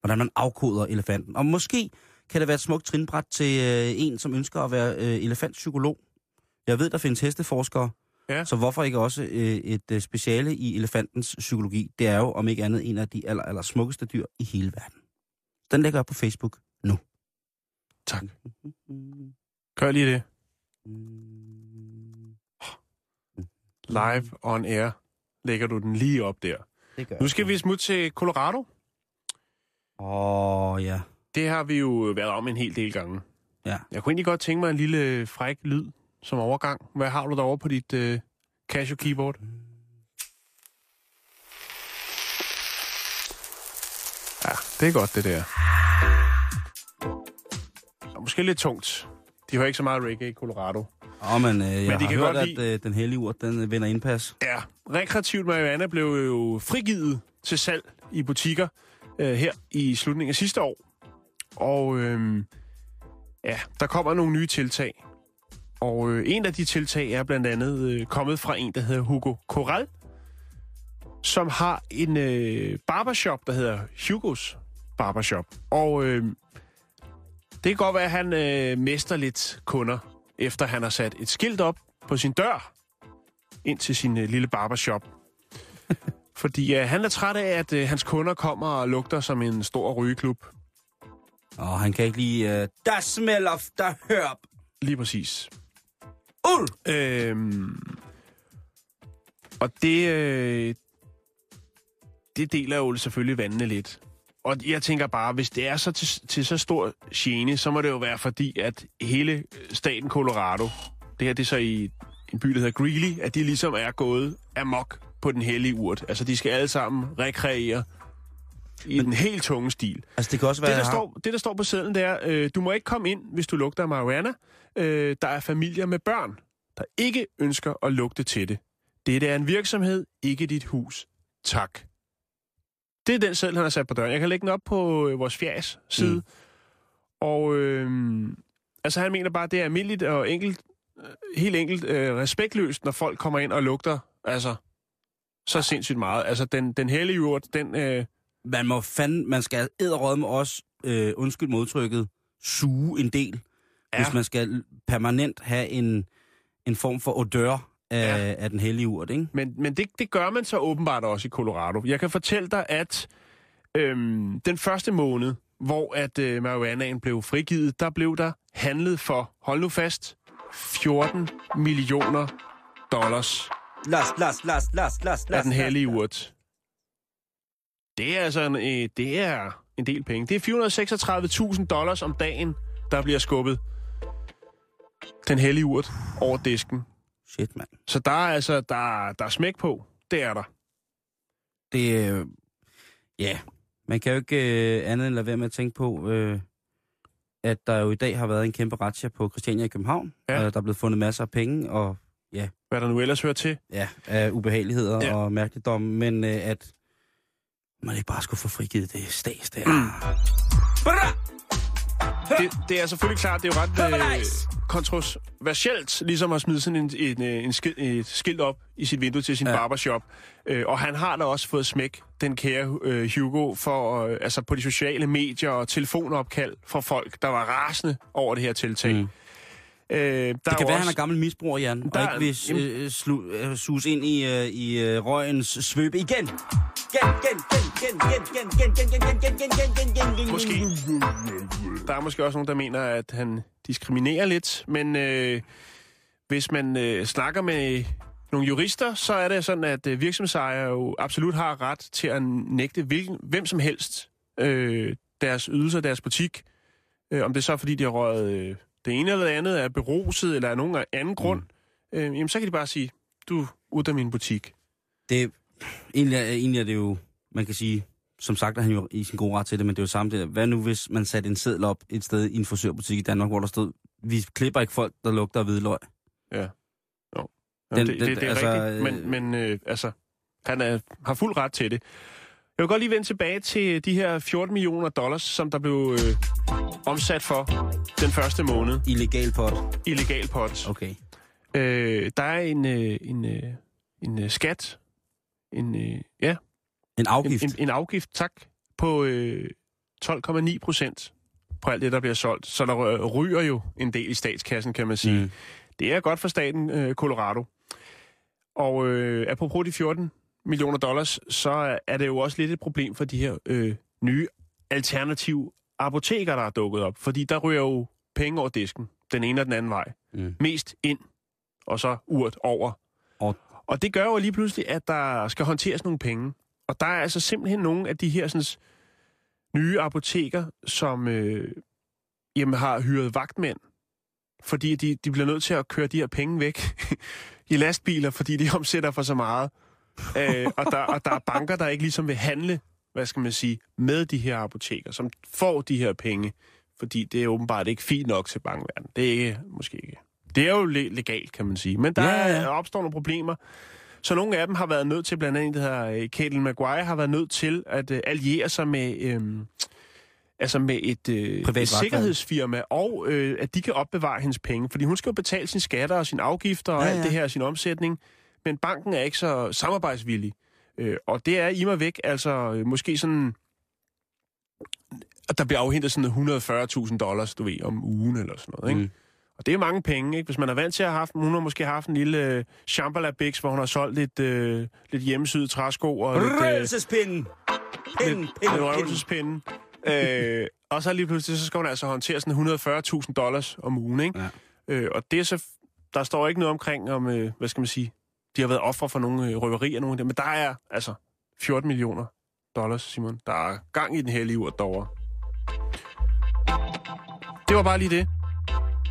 Hvordan man afkoder elefanten. Og måske kan det være et smukt trinbræt til øh, en, som ønsker at være øh, elefantpsykolog. Jeg ved, der findes hesteforskere, Ja. så hvorfor ikke også øh, et øh, speciale i elefantens psykologi? Det er jo om ikke andet en af de aller, aller smukkeste dyr i hele verden. Den lægger jeg på Facebook. Tak. <laughs> Gør lige det. <laughs> Live on air lægger du den lige op der. Det gør Nu skal vi smutte til Colorado. Åh, oh, ja. Det har vi jo været om en hel del gange. Ja. Jeg kunne egentlig godt tænke mig en lille fræk lyd som overgang. Hvad har du derovre på dit øh, Casio keyboard? Ja, det er godt det der. Måske lidt tungt. De har ikke så meget reggae i Colorado. Åh, oh, men øh, jeg de har kan hørt, godt at lide- øh, den hellige ur, den øh, vinder indpas. Ja, rekreativt marihuana blev jo frigivet til salg i butikker øh, her i slutningen af sidste år. Og øh, ja, der kommer nogle nye tiltag. Og øh, en af de tiltag er blandt andet øh, kommet fra en, der hedder Hugo Corral, som har en øh, barbershop, der hedder Hugos Barbershop. Og øh, det kan godt være, at han øh, mister lidt kunder, efter han har sat et skilt op på sin dør ind til sin øh, lille barbershop. <laughs> Fordi øh, han er træt af, at øh, hans kunder kommer og lugter som en stor rygeklub. Og han kan ikke lige... Uh, der of the herb. Lige præcis. Uld! Øhm, og det, øh, det deler jo selvfølgelig vandene lidt. Og jeg tænker bare, hvis det er så til, til så stor gene, så må det jo være fordi, at hele staten Colorado, det her det er så i en by, der hedder Greeley, at de ligesom er gået amok på den hellige urt. Altså, de skal alle sammen rekreere i den helt tunge stil. Altså, det kan også være... Det der, har- står, det, der står på sedlen, det er, øh, du må ikke komme ind, hvis du lugter marijuana. Øh, der er familier med børn, der ikke ønsker at lugte til det. Dette er en virksomhed, ikke dit hus. Tak. Det er den seddel, han har sat på døren. Jeg kan lægge den op på øh, vores fjers side. Mm. Og øh, altså, han mener bare, det er almindeligt og enkelt, øh, helt enkelt øh, respektløst, når folk kommer ind og lugter, altså, så sindssygt meget. Altså, den, den hellige jord, den... Øh, Man må fandme... Man skal med os, øh, undskyld modtrykket, suge en del, ja. hvis man skal permanent have en, en form for odør af, Ja. af den hellige urt, ikke? Men, men det, det gør man så åbenbart også i Colorado. Jeg kan fortælle dig, at øhm, den første måned, hvor at øh, marihuanaen blev frigivet, der blev der handlet for, hold nu fast, 14 millioner dollars Las, las, las, las, las, af den hellige urt. Det er altså en, øh, det er en del penge. Det er 436.000 dollars om dagen, der bliver skubbet den hellige urt over disken. Shit, mand. Så der er altså der, der er smæk på. Det er der. Det øh, Ja, man kan jo ikke øh, andet end lade være med at tænke på, øh, at der jo i dag har været en kæmpe razzia på Christiania i København. Ja. Øh, der er blevet fundet masser af penge og Hvad der nu ellers hører til. ja, af ubehageligheder Ja. ja. og mærkeligdom, men øh, at man ikke bare skulle få frigivet det stads der. Mm. Det, det er selvfølgelig klart, det er jo ret øh, kontroversielt, ligesom at smide sådan en, en, øh, en skil, et skilt op i sit vindue til sin ja. Barbershop. Øh, og han har da også fået smæk, den kære øh, Hugo, for, øh, altså på de sociale medier og telefonopkald fra folk, der var rasende over det her tiltag. Mm. Øh, der Det kan være, også, han er gammel misbruger, Jan, Der- og ikke vil øh, slu, øh, sus ind i, øh, i øh, røgens svøbe igen. Måske. Der er måske også nogen, der mener, at han diskriminerer lidt, men øh, hvis man øh, snakker med nogle jurister, så er det sådan, at øh, virksomhedsejere jo absolut har ret til at nægte hvilken, hvem som helst øh, deres ydelser, deres butik. Øh, om det er så, fordi de har røget øh, det ene eller det andet, er beruset eller af nogen anden mm. grund, mm. øh, jamen så kan de bare sige, du ud af min butik. Det egentlig, er, egentlig er det jo, man kan sige, som sagt er han jo i sin gode ret til det, men det er jo samme det. Hvad nu, hvis man satte en seddel op et sted i en frisørbutik i Danmark, hvor der stod, vi klipper ikke folk, der lugter af hvidløg. Ja. Jo. Den- det, den- det, det er altså, altså, rigtigt, men, men øh, altså, han er, har fuld ret til det. Jeg vil godt lige vende tilbage til de her 14 millioner dollars, som der blev øh, omsat for den første måned. Illegal pot. Illegal pot. Okay. Øh, der er en, øh, en, øh, en øh, skat, en, øh, ja, En en, afgift. en, en afgift, tak, på øh, 12,9 procent på alt det, der bliver solgt. Så der ryger jo en del i statskassen, kan man sige. Mm. Det er godt for staten øh, Colorado. Og øh, apropos de 14 millioner dollars, så er det jo også lidt et problem for de her øh, nye alternative apoteker, der er dukket op. Fordi der ryger jo penge over disken, den ene og den anden vej. Mm. Mest ind, og så urt over. Og- det gør jo lige pludselig, at der skal håndteres nogle penge. Og der er altså simpelthen nogle af de her sådan, nye apoteker, som øh, jamen, har hyret vagtmænd, fordi de, de bliver nødt til at køre de her penge væk <laughs> i lastbiler, fordi de <laughs> omsætter for så meget. øh, og, der, og der er banker, der ikke ligesom vil handle, hvad skal man sige, med de her apoteker, som får de her penge, fordi det er åbenbart ikke fint nok til bankverdenen. Det er ikke, måske ikke. Det er jo le- legalt, kan man sige. Men der Ja, ja, opstår nogle problemer. Så nogle af dem har været nødt til, blandt andet det her øh, Caitlin Maguire, har været nødt til at øh, alliere sig med, øh, altså med et, øh, Privat et sikkerhedsfirma, og øh, at de kan opbevare hendes penge. Fordi hun skal jo betale sine skatter og sine afgifter og Ja, ja, alt det her, sin omsætning. Men banken er ikke så samarbejdsvillig. Øh, og det er i mig væk, altså øh, måske sådan... Der bliver afhentet sådan 140.000 dollars, du ved, om ugen eller sådan noget, ikke? Mm. Og det er mange penge, ikke? Hvis man er vant til at have haft... Hun har måske haft en lille øh, Shambhala Bix, hvor hun har solgt lidt, øh, lidt hjemmesyede træsko og lidt... Øh, Røvelsespinden! Pinden, pinden, pinden. øh, og så lige pludselig, så skal hun altså håndtere sådan 140.000 dollars om ugen, ikke? Ja. Øh, og det er så... Der står ikke noget omkring, om, øh, hvad skal man sige, de har været ofre for nogle øh, røverier, nogle af dem. Men der er altså 14 millioner dollars, Simon. Der er gang i den hellige urt derovre. Det var bare lige det.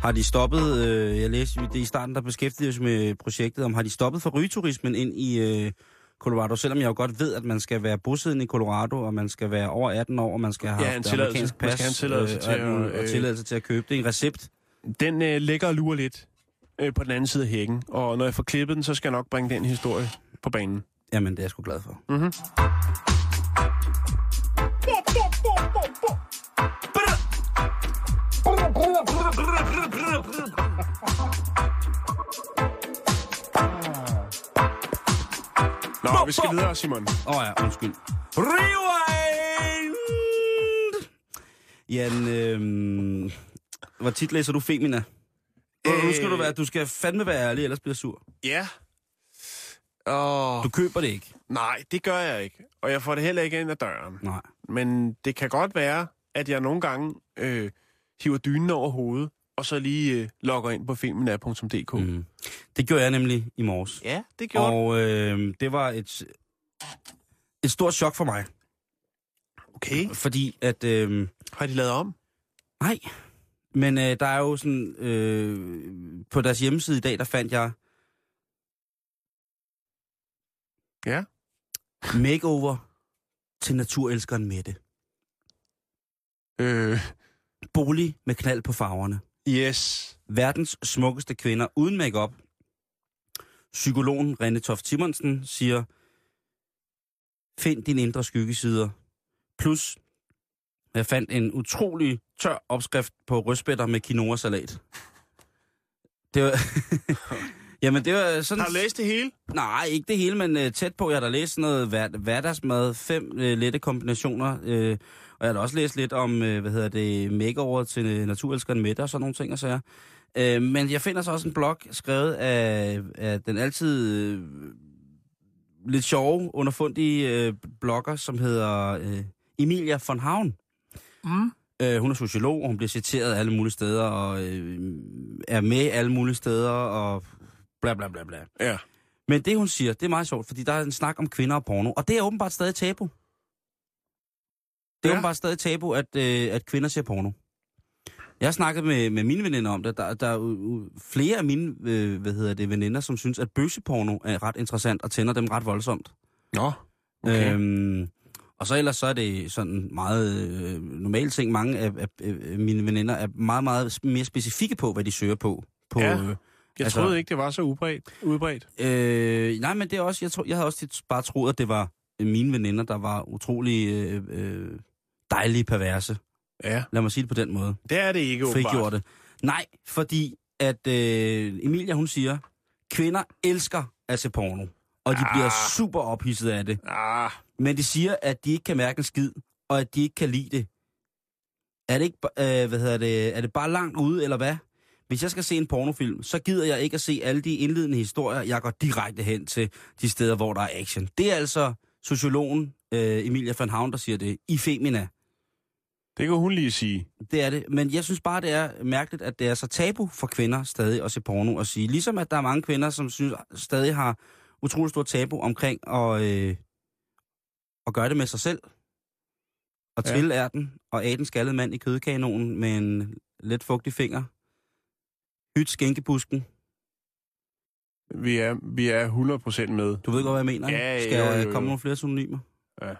Har de stoppet, øh, jeg læste det i starten, der beskæftigede os med projektet, om har de stoppet for rygeturismen ind i øh, Colorado, selvom jeg jo godt ved, at man skal være bosiddende i Colorado, og man skal være over 18 år, og man skal have Ja, en amerikansk Man pas, skal have en tilladelse øh, til at, muligt, og øh, tilladelse til at købe det. En recept. Den øh, ligger og lurer lidt øh, på den anden side af hækken. Og når jeg får klippet den, så skal jeg nok bringe den historie på banen. Jamen, det er jeg sgu glad for. Mm-hmm. Nå, vi skal videre, Simon. Åh oh, ja, undskyld. Rewind! Jan, øh, hvor tit læser du Femina? Øh, nu skal du være, du skal fandme være ærlig, ellers bliver sur. Ja. Åh, Du køber det ikke. nej, det gør jeg ikke. Og jeg får det heller ikke ind ad døren. Nej. Men det kan godt være, at jeg nogle gange øh, hiver dynen over hovedet, og så lige øh, logger ind på filmena.dk. Mm. Det gjorde jeg nemlig i morges. Ja, det gjorde. Og øh, det var et, et stort chok for mig. Okay. Fordi at... Øh, Har de lavet om? nej, men øh, der er jo sådan... Øh, på deres hjemmeside i dag, der fandt jeg... Ja. Makeover til naturelskeren Mette. Øh, Bolig med knald på farverne. yes. Verdens smukkeste kvinder uden makeup. Psykologen René Toft Simonsen siger, find dine indre skyggesider. Plus, jeg fandt en utrolig tør opskrift på rødspætter med quinoa-salat. Det var... <laughs> Jamen, det var sådan... Har du læst det hele? Nej, ikke det hele, men uh, tæt på. Jeg har da læst sådan noget hver, hverdagsmad, fem uh, lette kombinationer, uh, og jeg har da også læst lidt om, uh, hvad hedder det, makeover til uh, naturelskeren Mette og sådan nogle ting og sager. Uh, men jeg finder så også en blog skrevet af, af den altid uh, lidt sjove, underfundige uh, blogger, som hedder uh, Emilia von Havn. Mm. Uh, hun er sociolog, og hun bliver citeret alle mulige steder, og uh, er med alle mulige steder, og bla bla bla bla. Ja. Men det, hun siger, det er meget sjovt, fordi der er en snak om kvinder og porno, og det er åbenbart stadig tabu. Det er Ja. åbenbart stadig tabu, at, øh, at kvinder ser porno. Jeg har snakket med, med mine veninder om det. Der, der er jo flere af mine øh, hvad hedder det, veninder, som synes, at bøsseporno er ret interessant og tænder dem ret voldsomt. Nå. Okay. Øhm, og så ellers så er det sådan meget øh, normal ting. Mange af, af, af mine veninder er meget, meget mere specifikke på, hvad de søger på. på Ja. øh, Jeg altså- troede ikke, det var så udbredt. udbredt. Øh, nej, men det er også, jeg, tror, jeg havde også tit bare troet, at det var mine veninder, der var utrolig øh, øh, dejlige perverse. Ja. Lad mig sige det på den måde. Det er det ikke, åbenbart. Frigjorte. Nej, fordi at øh, Emilia, hun siger, kvinder elsker at se porno. Og de ah. bliver super ophidset af det. Ah, Men de siger, at de ikke kan mærke en skid, og at de ikke kan lide det. Er det, ikke, øh, hvad hedder det, er det bare langt ude, eller hvad? Hvis jeg skal se en pornofilm, så gider jeg ikke at se alle de indledende historier. Jeg går direkte hen til de steder, hvor der er action. Det er altså sociologen øh, Emilia van Havn, der siger det, i Femina. det kan hun lige sige. Det er det. Men jeg synes bare, det er mærkeligt, at det er så tabu for kvinder stadig at se porno og sige. Ligesom at der er mange kvinder, som synes, stadig har utrolig stort tabu omkring at, øh, at gøre det med sig selv. Og Ja. trille ærten og af den skaldede mand i kødkanonen med en let fugtig finger. Hyt skænkebusken. Vi er, vi er 100% med. Du ved godt, hvad jeg mener, ikke? Ja, Skal jo, jo, jo. komme nogle flere synonymer? Ja.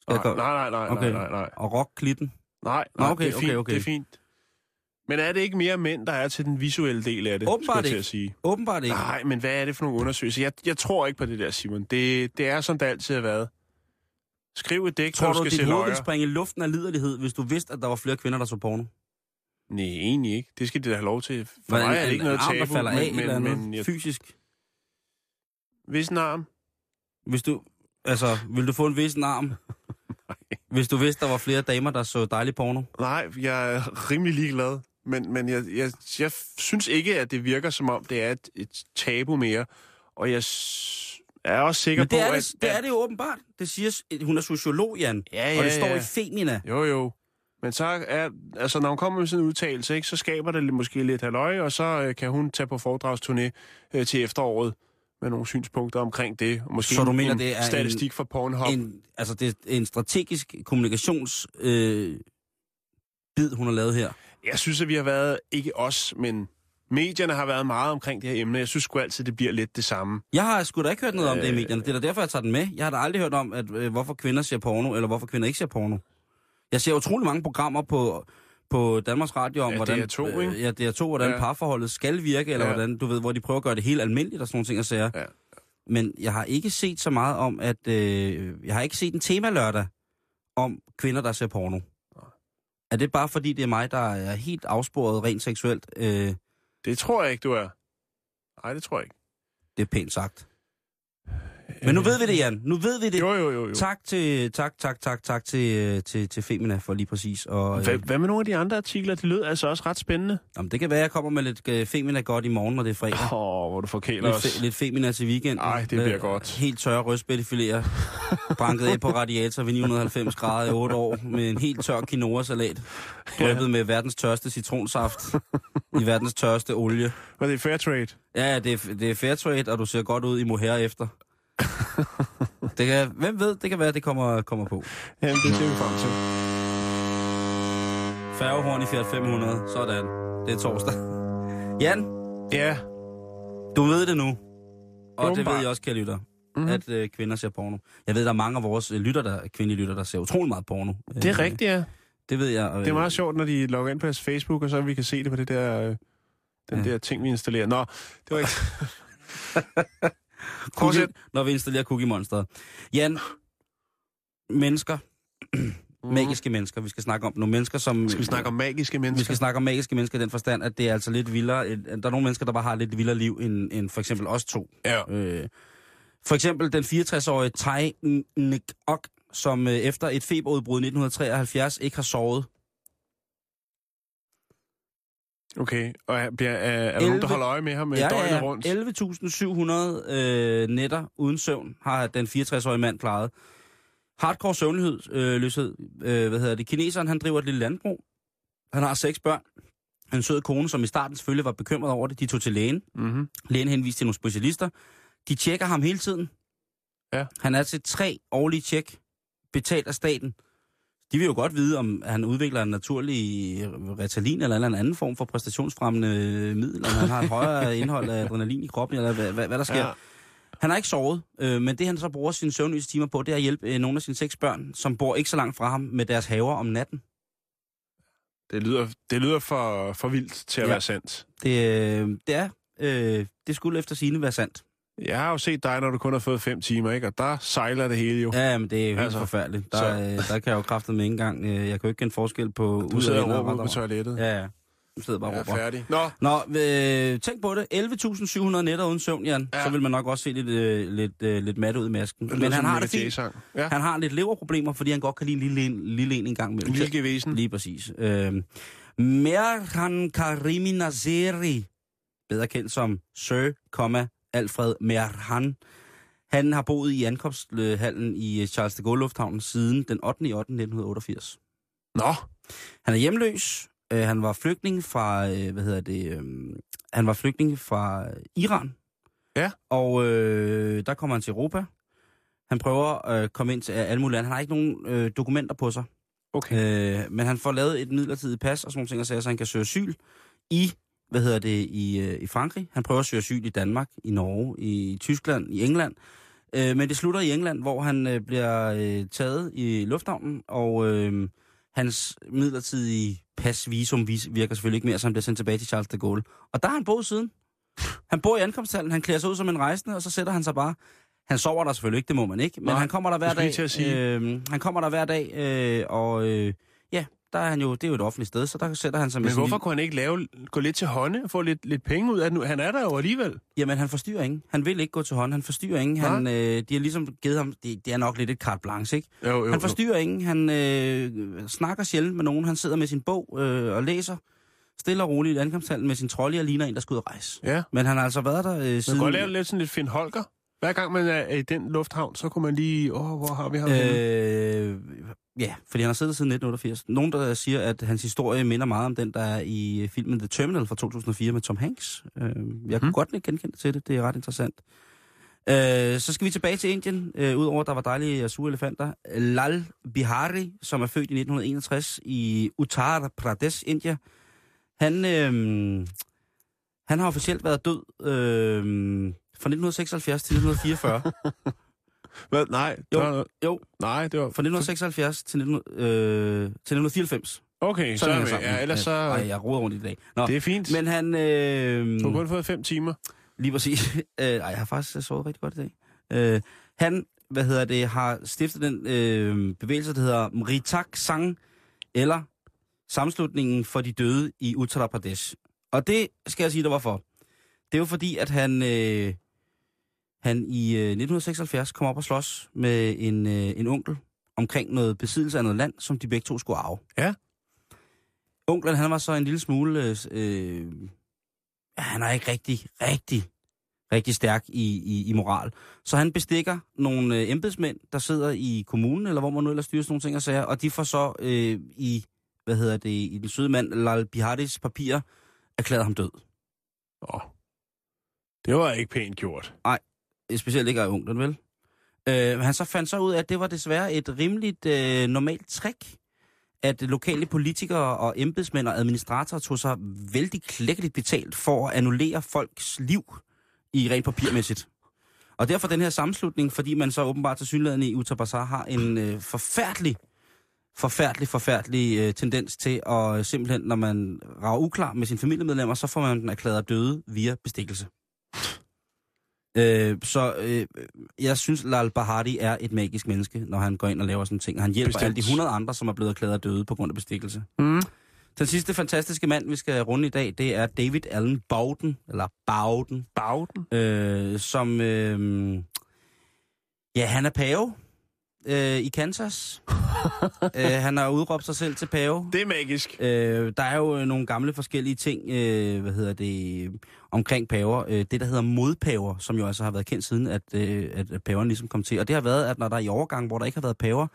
Skal Nej, nej, nej, nej, Okay. nej, nej. Og rock klitten. Nej, Nå, nej okay, det er fint, okay, okay. det er fint. Men er det ikke mere mænd, der er til den visuelle del af det? Åbenbart jeg ikke. at sige. Åbenbart ikke. Nej, men hvad er det for nogle undersøgelser? Jeg, jeg tror ikke på det der, Simon. Det, det er, som det altid har været. Skriv et digt, Tror du, du skal dit se hoved ville springe i luften af liderlighed, hvis du vidste, at der var flere kvinder, der så porno? Nej, egentlig ikke. Det skal de da have lov til. For Hvad, mig er det ikke noget arm, der tabu. falder af, men, eller men, men jeg, fysisk. hvis en arm... Hvis du... Altså, vil du få en vissen arm? <laughs> Hvis du vidste, der var flere damer, der så dejlig porno. Nej, jeg er rimelig ligeglad. Men, men jeg, jeg, jeg synes ikke, at det virker som om, det er et, et tabu mere. Og jeg er også sikker Men det på, er at... det, det er det jo åbenbart. Det siger, hun er sociolog, Jan. Ja, og det ja, står ja. i Femina. Jo, jo. Men så er, altså når hun kommer med sådan en udtalelse, ikke, så skaber det måske lidt halløj, og så øh, kan hun tage på foredragsturné øh, til efteråret med nogle synspunkter omkring det. Og måske Så du en, mener, en det er statistik en- for Pornhub? En, altså, det er en strategisk kommunikations... Øh, bid, hun har lavet her. Jeg synes, at vi har været, ikke os, men medierne har været meget omkring det her emne. Jeg synes sgu altid, det bliver lidt det samme. Jeg har sgu da ikke hørt noget om det i Øh. medierne. Det er da derfor, jeg tager den med. Jeg har da aldrig hørt om, at, øh, hvorfor kvinder ser porno, eller hvorfor kvinder ikke ser porno. Jeg ser utrolig mange programmer på, på Danmarks Radio om, Ja, hvordan, DR2, ikke? øh, ja, DR2, hvordan Ja. parforholdet skal virke, eller Ja. hvordan, du ved, hvor de prøver at gøre det helt almindeligt og sådan nogle ting at sager. Ja. Men jeg har ikke set så meget om, at... Øh, jeg har ikke set en tema lørdag om kvinder, der ser porno. Er det bare fordi, det er mig, der er helt afsporet rent seksuelt? Øh, Det tror jeg ikke, du er. Nej, det tror jeg ikke. det er pænt sagt. Men nu ved vi det, Jan. Nu ved vi det. Jo, jo, jo. jo. Tak til, tak, tak, tak, tak til, til, til Femina for lige præcis. Og, Hvad, øh, hvad med nogle af de andre artikler? De lød altså også ret spændende. jamen, det kan være, at jeg kommer med lidt øh, Femina godt i morgen, når det er fredag. Åh, oh, hvor du forkæler Lidt, os. fe, lidt Femina til weekenden. Ej, det bliver Med godt. Helt tørre rødspættefiléer, banket af på radiator ved 990 grader i 8 år, med en helt tør quinoa-salat, drøbet med verdens tørste citronsaft, i verdens tørste olie. Var det fair trade? Ja, det er, det er fair trade, og du ser godt ud i mohair efter. <laughs> Det kan, hvem ved, det kan være, at det kommer, kommer på. Jamen, det ser vi frem til. Færgehorn i Fiat 500, sådan. Det er torsdag. <laughs> Jan, Ja, du ved det nu. Og det ved jeg også, kære lytter, Mhm. mm-hmm. at øh, kvinder ser porno. Jeg ved, der er mange af vores øh, lytter, der, kvindelige lytter, der ser utrolig meget porno. det er rigtigt, ja. Det ved jeg. Det er meget sjovt, når de logger ind på deres Facebook, og så vi kan se det på det der, øh, den Ja. der ting, vi installerer. Nå, det var ikke... <laughs> Fortsæt. når vi installerer Cookie Monster. Jan, mennesker, <clears throat> magiske mennesker, vi skal snakke om nogle mennesker, som... Mhm. Skal vi snakke om magiske mennesker? Vi skal snakke om magiske mennesker i den forstand, at det er altså lidt vildere. Der er nogle mennesker, der bare har lidt vildere liv end, end for eksempel os to. Ja. Øh, for eksempel den 64-årige Tai Ok, som øh, efter et feberudbrud i 1973 ikke har sovet. Okay, og er, bliver, er, er der nogen, der 11 holder øje med ham ja, døgnet rundt? 11.700 øh, nætter uden søvn har den 64-årige mand klaret. Hardcore søvnløshed, øh, løshed, øh, hvad hedder det? Kineseren, han driver et lille landbrug. Han har seks børn. En sød kone, som i starten selvfølgelig var bekymret over det. De tog til lægen. Mm-hmm. Lægen henviste til nogle specialister. De tjekker ham hele tiden. Ja. Han er til tre årlige tjek, betalt af staten. De vil jo godt vide, om han udvikler en naturlig Ritalin eller en anden form for præstationsfremmende middel, om han har et højere <laughs> indhold af adrenalin i kroppen, eller hvad, hvad, hvad der sker. Ja. Han har ikke sovet, øh, men det han så bruger sine søvnløse timer på, det er at hjælpe øh, nogle af sine seks børn, som bor ikke så langt fra ham, med deres haver om natten. Det lyder, det lyder for, for vildt til at Ja. være sandt. Det, øh, det er, øh, det skulle efter sine være sandt. Jeg har jo set dig, når du kun har fået fem timer, ikke? Og der sejler det hele jo. Ja, men det er jo helt Altså, forfærdeligt. Der, så- øh, der kan jeg jo kræftet med ikke engang. øh, Jeg kan jo ikke kende forskel på Du sidder og råber på toilettet. Ja, ja. Du sidder bare og Jeg råber. er færdig. Nå, Nå, øh, tænk på det. 11.700 nætter uden søvn, Jan. Ja. Så vil man nok også se lidt, øh, lidt, øh, lidt mat ud i masken. det Men han har det fint. Ja, Han har lidt leverproblemer, fordi han godt kan lide en lille, en- lille en en gang imellem. lille gevesen. Lige præcis. Øh, Merhan Karimi Nazeri, bedre kendt som Sir, Alfred Merhan. Han har boet i ankomsthallen i Charles de Gaulle Lufthavn siden den 8. i 8. 1988. Nå, Han er hjemløs. Øh, han var flygtning fra, øh, hvad hedder det, øh, han var flygtning fra Iran. Ja. Og øh, der kommer han til Europa. Han prøver at komme ind til alle mulige lande. Han har ikke nogen øh, dokumenter på sig. okay. Øh, men han får lavet et midlertidigt pas og sådan nogle ting, så han kan søge asyl i, hvad hedder det, i, øh, i Frankrig. Han prøver at søge asyl i Danmark, i Norge, i Tyskland, i England. Øh, men det slutter i England, hvor han øh, bliver øh, taget i lufthavnen, og øh, hans midlertidige pasvisum vis- virker selvfølgelig ikke mere, så han bliver sendt tilbage til Charles de Gaulle. Og der har han boet siden. Han bor i ankomsthallen, han klæder sig ud som en rejsende, og så sætter han sig bare... Han sover der selvfølgelig ikke, det må man ikke, men Nej, han kommer der hver dag. Øh, han kommer der hver dag, øh, og øh, der er han jo, det er jo et offentligt sted, så der sætter han sig med Men sin hvorfor lille- kunne han ikke lave, gå lidt til hånde og få lidt, lidt penge ud af det nu? Han er der jo alligevel. Jamen, han forstyrrer ingen. Han vil ikke gå til hånd. Han forstyrrer ingen. Han, øh, de har ligesom givet ham... Det, det er nok lidt et carte blanche, ikke? Jo, jo, Han forstyrrer ingen. Han øh, snakker sjældent med nogen. Han sidder med sin bog øh, og læser stille og roligt i ankomsthallen med sin trolley og ligner en, der skal ud og rejse. Ja. Men han har altså været der øh, Man kan siden... godt lave lidt sådan lidt Finn Holger. Hver gang man er i den lufthavn, så kunne man lige... Åh, hvor har vi ham? Øh, ja, fordi han har siddet siden 1988. Nogen, der siger, at hans historie minder meget om den, der er i filmen The Terminal fra 2004 med Tom Hanks. Øh, jeg kunne Mhm. godt lidt genkende til det. Det er ret interessant. Øh, så skal vi tilbage til Indien. Øh, Udover der var dejlige sure elefanter. Lal Bihari, som er født i 1961 i Uttar Pradesh, India. Han, øh, han har officielt været død øh, fra 1976 til 1944. <laughs> Hvad? Nej. Jo. der jo, Nej, det var... fra 1976 til, 19, øh, til 1994. Okay, så Sådan er vi. Ja, ellers så... Ej, jeg roder rundt i dag. Nå, Det er fint. Men... han... Øh, Du har kun fået fem timer. lige præcis. <laughs> Øh, ej, jeg har faktisk sovet rigtig godt i dag. Øh, han, hvad hedder det, har stiftet den øh, bevægelse, der hedder Mritak Sang, eller Samslutningen for de Døde i Uttar Pradesh. Og det skal jeg sige, der var for. Det er jo fordi, at han, øh, han i øh, 1976 kom op og slås med en, øh, en onkel omkring noget besiddelse af noget land, som de begge to skulle arve. Ja. Onklen, han var så en lille smule... Øh, øh, han er ikke rigtig, rigtig, rigtig stærk i, i, i moral. Så han bestikker nogle øh, embedsmænd, der sidder i kommunen, eller hvor man nu ellers styrer sådan nogle ting og sager, og de får så øh, i, hvad hedder det, i den søde mand, Lal Biharis papirer, erklæret ham død. Åh. Det var ikke pænt gjort. Øh, Øh, specielt ikke af onklen, vel? Øh, han så fandt så ud af, at det var desværre et rimeligt øh, normalt trick, at lokale politikere og embedsmænd og administratorer tog sig vældig klækkeligt betalt for at annullere folks liv i rent papirmæssigt. Og derfor den her sammenslutning, fordi man så åbenbart til synligheden i Uttar har en øh, forfærdelig, forfærdelig, forfærdelig øh, tendens til at øh, simpelthen, når man rager uklar med sine familiemedlemmer, så får man den erklæret døde via bestikkelse. Øh, så øh, jeg synes, Lal Bahati er et magisk menneske, når han går ind og laver sådan ting. Han hjælper Bestemt. alle de 100 andre, som er blevet erklæret døde på grund af bestikkelse. Mm. Den sidste fantastiske mand, vi skal runde i dag, det er David Allen Bowden, eller Bowden, Bauden. øh, som... Øh, ja, han er pave øh, i Kansas. <laughs> øh, han har udråbt sig selv til pave. Det er magisk. Øh, der er jo øh, nogle gamle forskellige ting, øh, hvad hedder det, omkring paver. Øh, det, der hedder modpaver, som jo altså har været kendt siden, at, øh, at at paverne ligesom kom til. Og det har været, at når der er i overgang, hvor der ikke har været paver,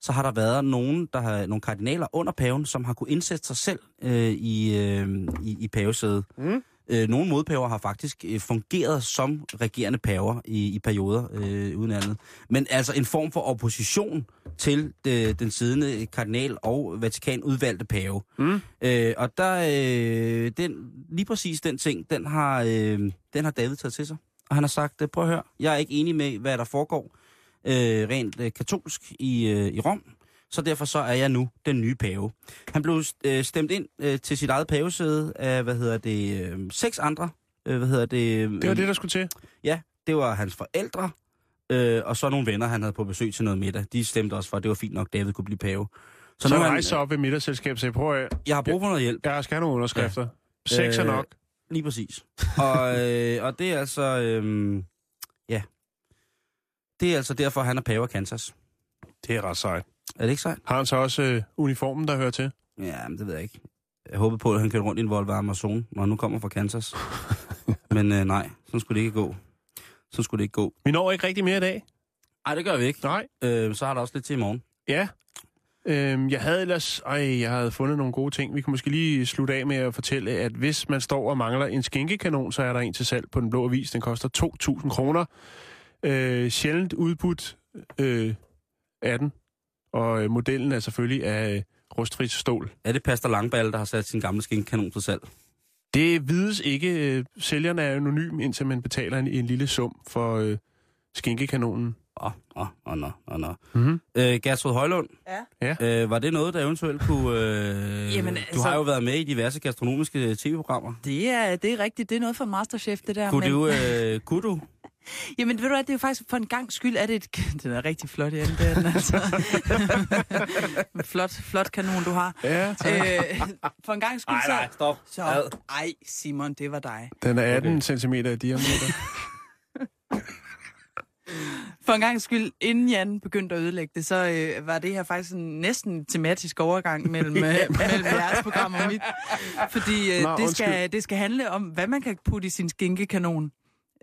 så har der været nogen, der har, nogle kardinaler under paven, som har kunne indsætte sig selv øh, i, øh, i, i pavesædet. Mm. Øh, nogle modpaver har faktisk øh, fungeret som regerende paver i, i perioder, øh, uden andet. Men altså en form for opposition til det, den siddende kardinal og Vatikan udvalgte pave. Mm. Øh, og der, øh, den, lige præcis den ting, den har, øh, den har David taget til sig. Og han har sagt, øh, prøv at høre, jeg er ikke enig med, hvad der foregår øh, rent øh, katolsk i, øh, i Rom, så derfor så er jeg nu den nye pave. Han blev øh, stemt ind øh, til sit eget pavesæde af, hvad hedder det, øh, seks andre, øh, hvad hedder det... Øh, Det var det, der skulle til. Ja, det var hans forældre, øh, og så nogle venner, han havde på besøg til noget middag. De stemte også for, at det var fint nok, David kunne blive pave. Så, nu så er han- rejste sig op ved middagsselskabet og sagde, prøv at Jeg har brug for noget hjælp. jeg skal have nogle underskrifter. Ja. Seks er Øh, nok. Lige præcis. og, øh, og det er altså... Øh, ja. Det er altså derfor, han er pave af Kansas. Det er ret sejt. Er det ikke sejt? Har han så også øh, uniformen, der hører til? Ja, men det ved jeg ikke. Jeg håbede på, at han kørte rundt i en Volvo Amazon, når han nu kommer fra Kansas. <laughs> men øh, nej, sådan skulle det ikke gå. Sådan skulle det ikke gå. Vi når ikke rigtig mere i dag. Nej, det gør vi ikke. Nej. Øh, så har der også lidt til i morgen. Ja. Øhm, jeg havde ellers... Ej, jeg havde fundet nogle gode ting. Vi kan måske lige slutte af med at fortælle, at hvis man står og mangler en skinkekanon, så er der en til salg på Den Blå Avis. Den koster 2.000 kroner. Øh, sjældent udbudt øh, af den. Og øh, modellen er selvfølgelig af øh, rustfrit stål. Er det Pastor Langballe, der har sat sin gamle skinkkanon til salg? Det vides ikke. Øh, sælgeren er anonym, indtil man betaler en, en lille sum for øh, skinkekanonen. Åh, åh, åh, nå, åh, nå. Mm-hmm. Øh, Gertrud Højlund, Ja. øh, var det noget, der eventuelt kunne... Øh, Jamen, Du altså- har jo været med i diverse gastronomiske tv-programmer. Det er, det er rigtigt. Det er noget for Masterchef, det der. Kunne, men, du, øh, kunne du <laughs> Jamen, ved du hvad, det er jo faktisk for en gang skyld, er det et... <laughs> Den er rigtig flot, Jan, det er den altså. <laughs> flot, flot kanon, du har. Ja, tak. Øh, for en gang skyld, så... stop. Så, ej, Simon, det var dig. Den er 18 okay. cm i diameter. For en gang skyld, inden Jan begyndte at ødelægge det, så øh, var det her faktisk en næsten tematisk overgang mellem, øh, mellem jeres program og mit. Fordi øh, Nå, det, skal, undskyld. det skal handle om, hvad man kan putte i sin skinkekanon.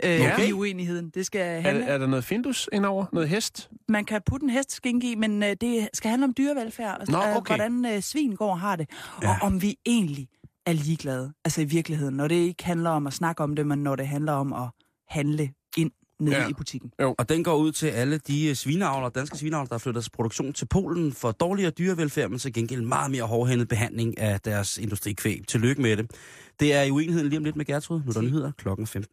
Øh, Okay. I uenigheden. Det skal er, handle, er der noget findus indover? Noget hest? man kan putte en hestskinke i, men øh, det skal handle om dyrevelfærd, og Nå, øh, okay. hvordan øh, svin går og har det, ja. og om vi egentlig er ligeglade, altså i virkeligheden, når det ikke handler om at snakke om det, men når det handler om at handle ind nede Ja. i butikken. Og den går ud til alle de øh, svineavlere, danske svineavlere, der flytter deres produktion til Polen for dårligere dyrevelfærd, men til gengæld meget mere hårdhændet behandling af deres industrikvæg. Tillykke med det. Det er i uenigheden lige om lidt med Gertrud. Nu er der nyheder klokken 15.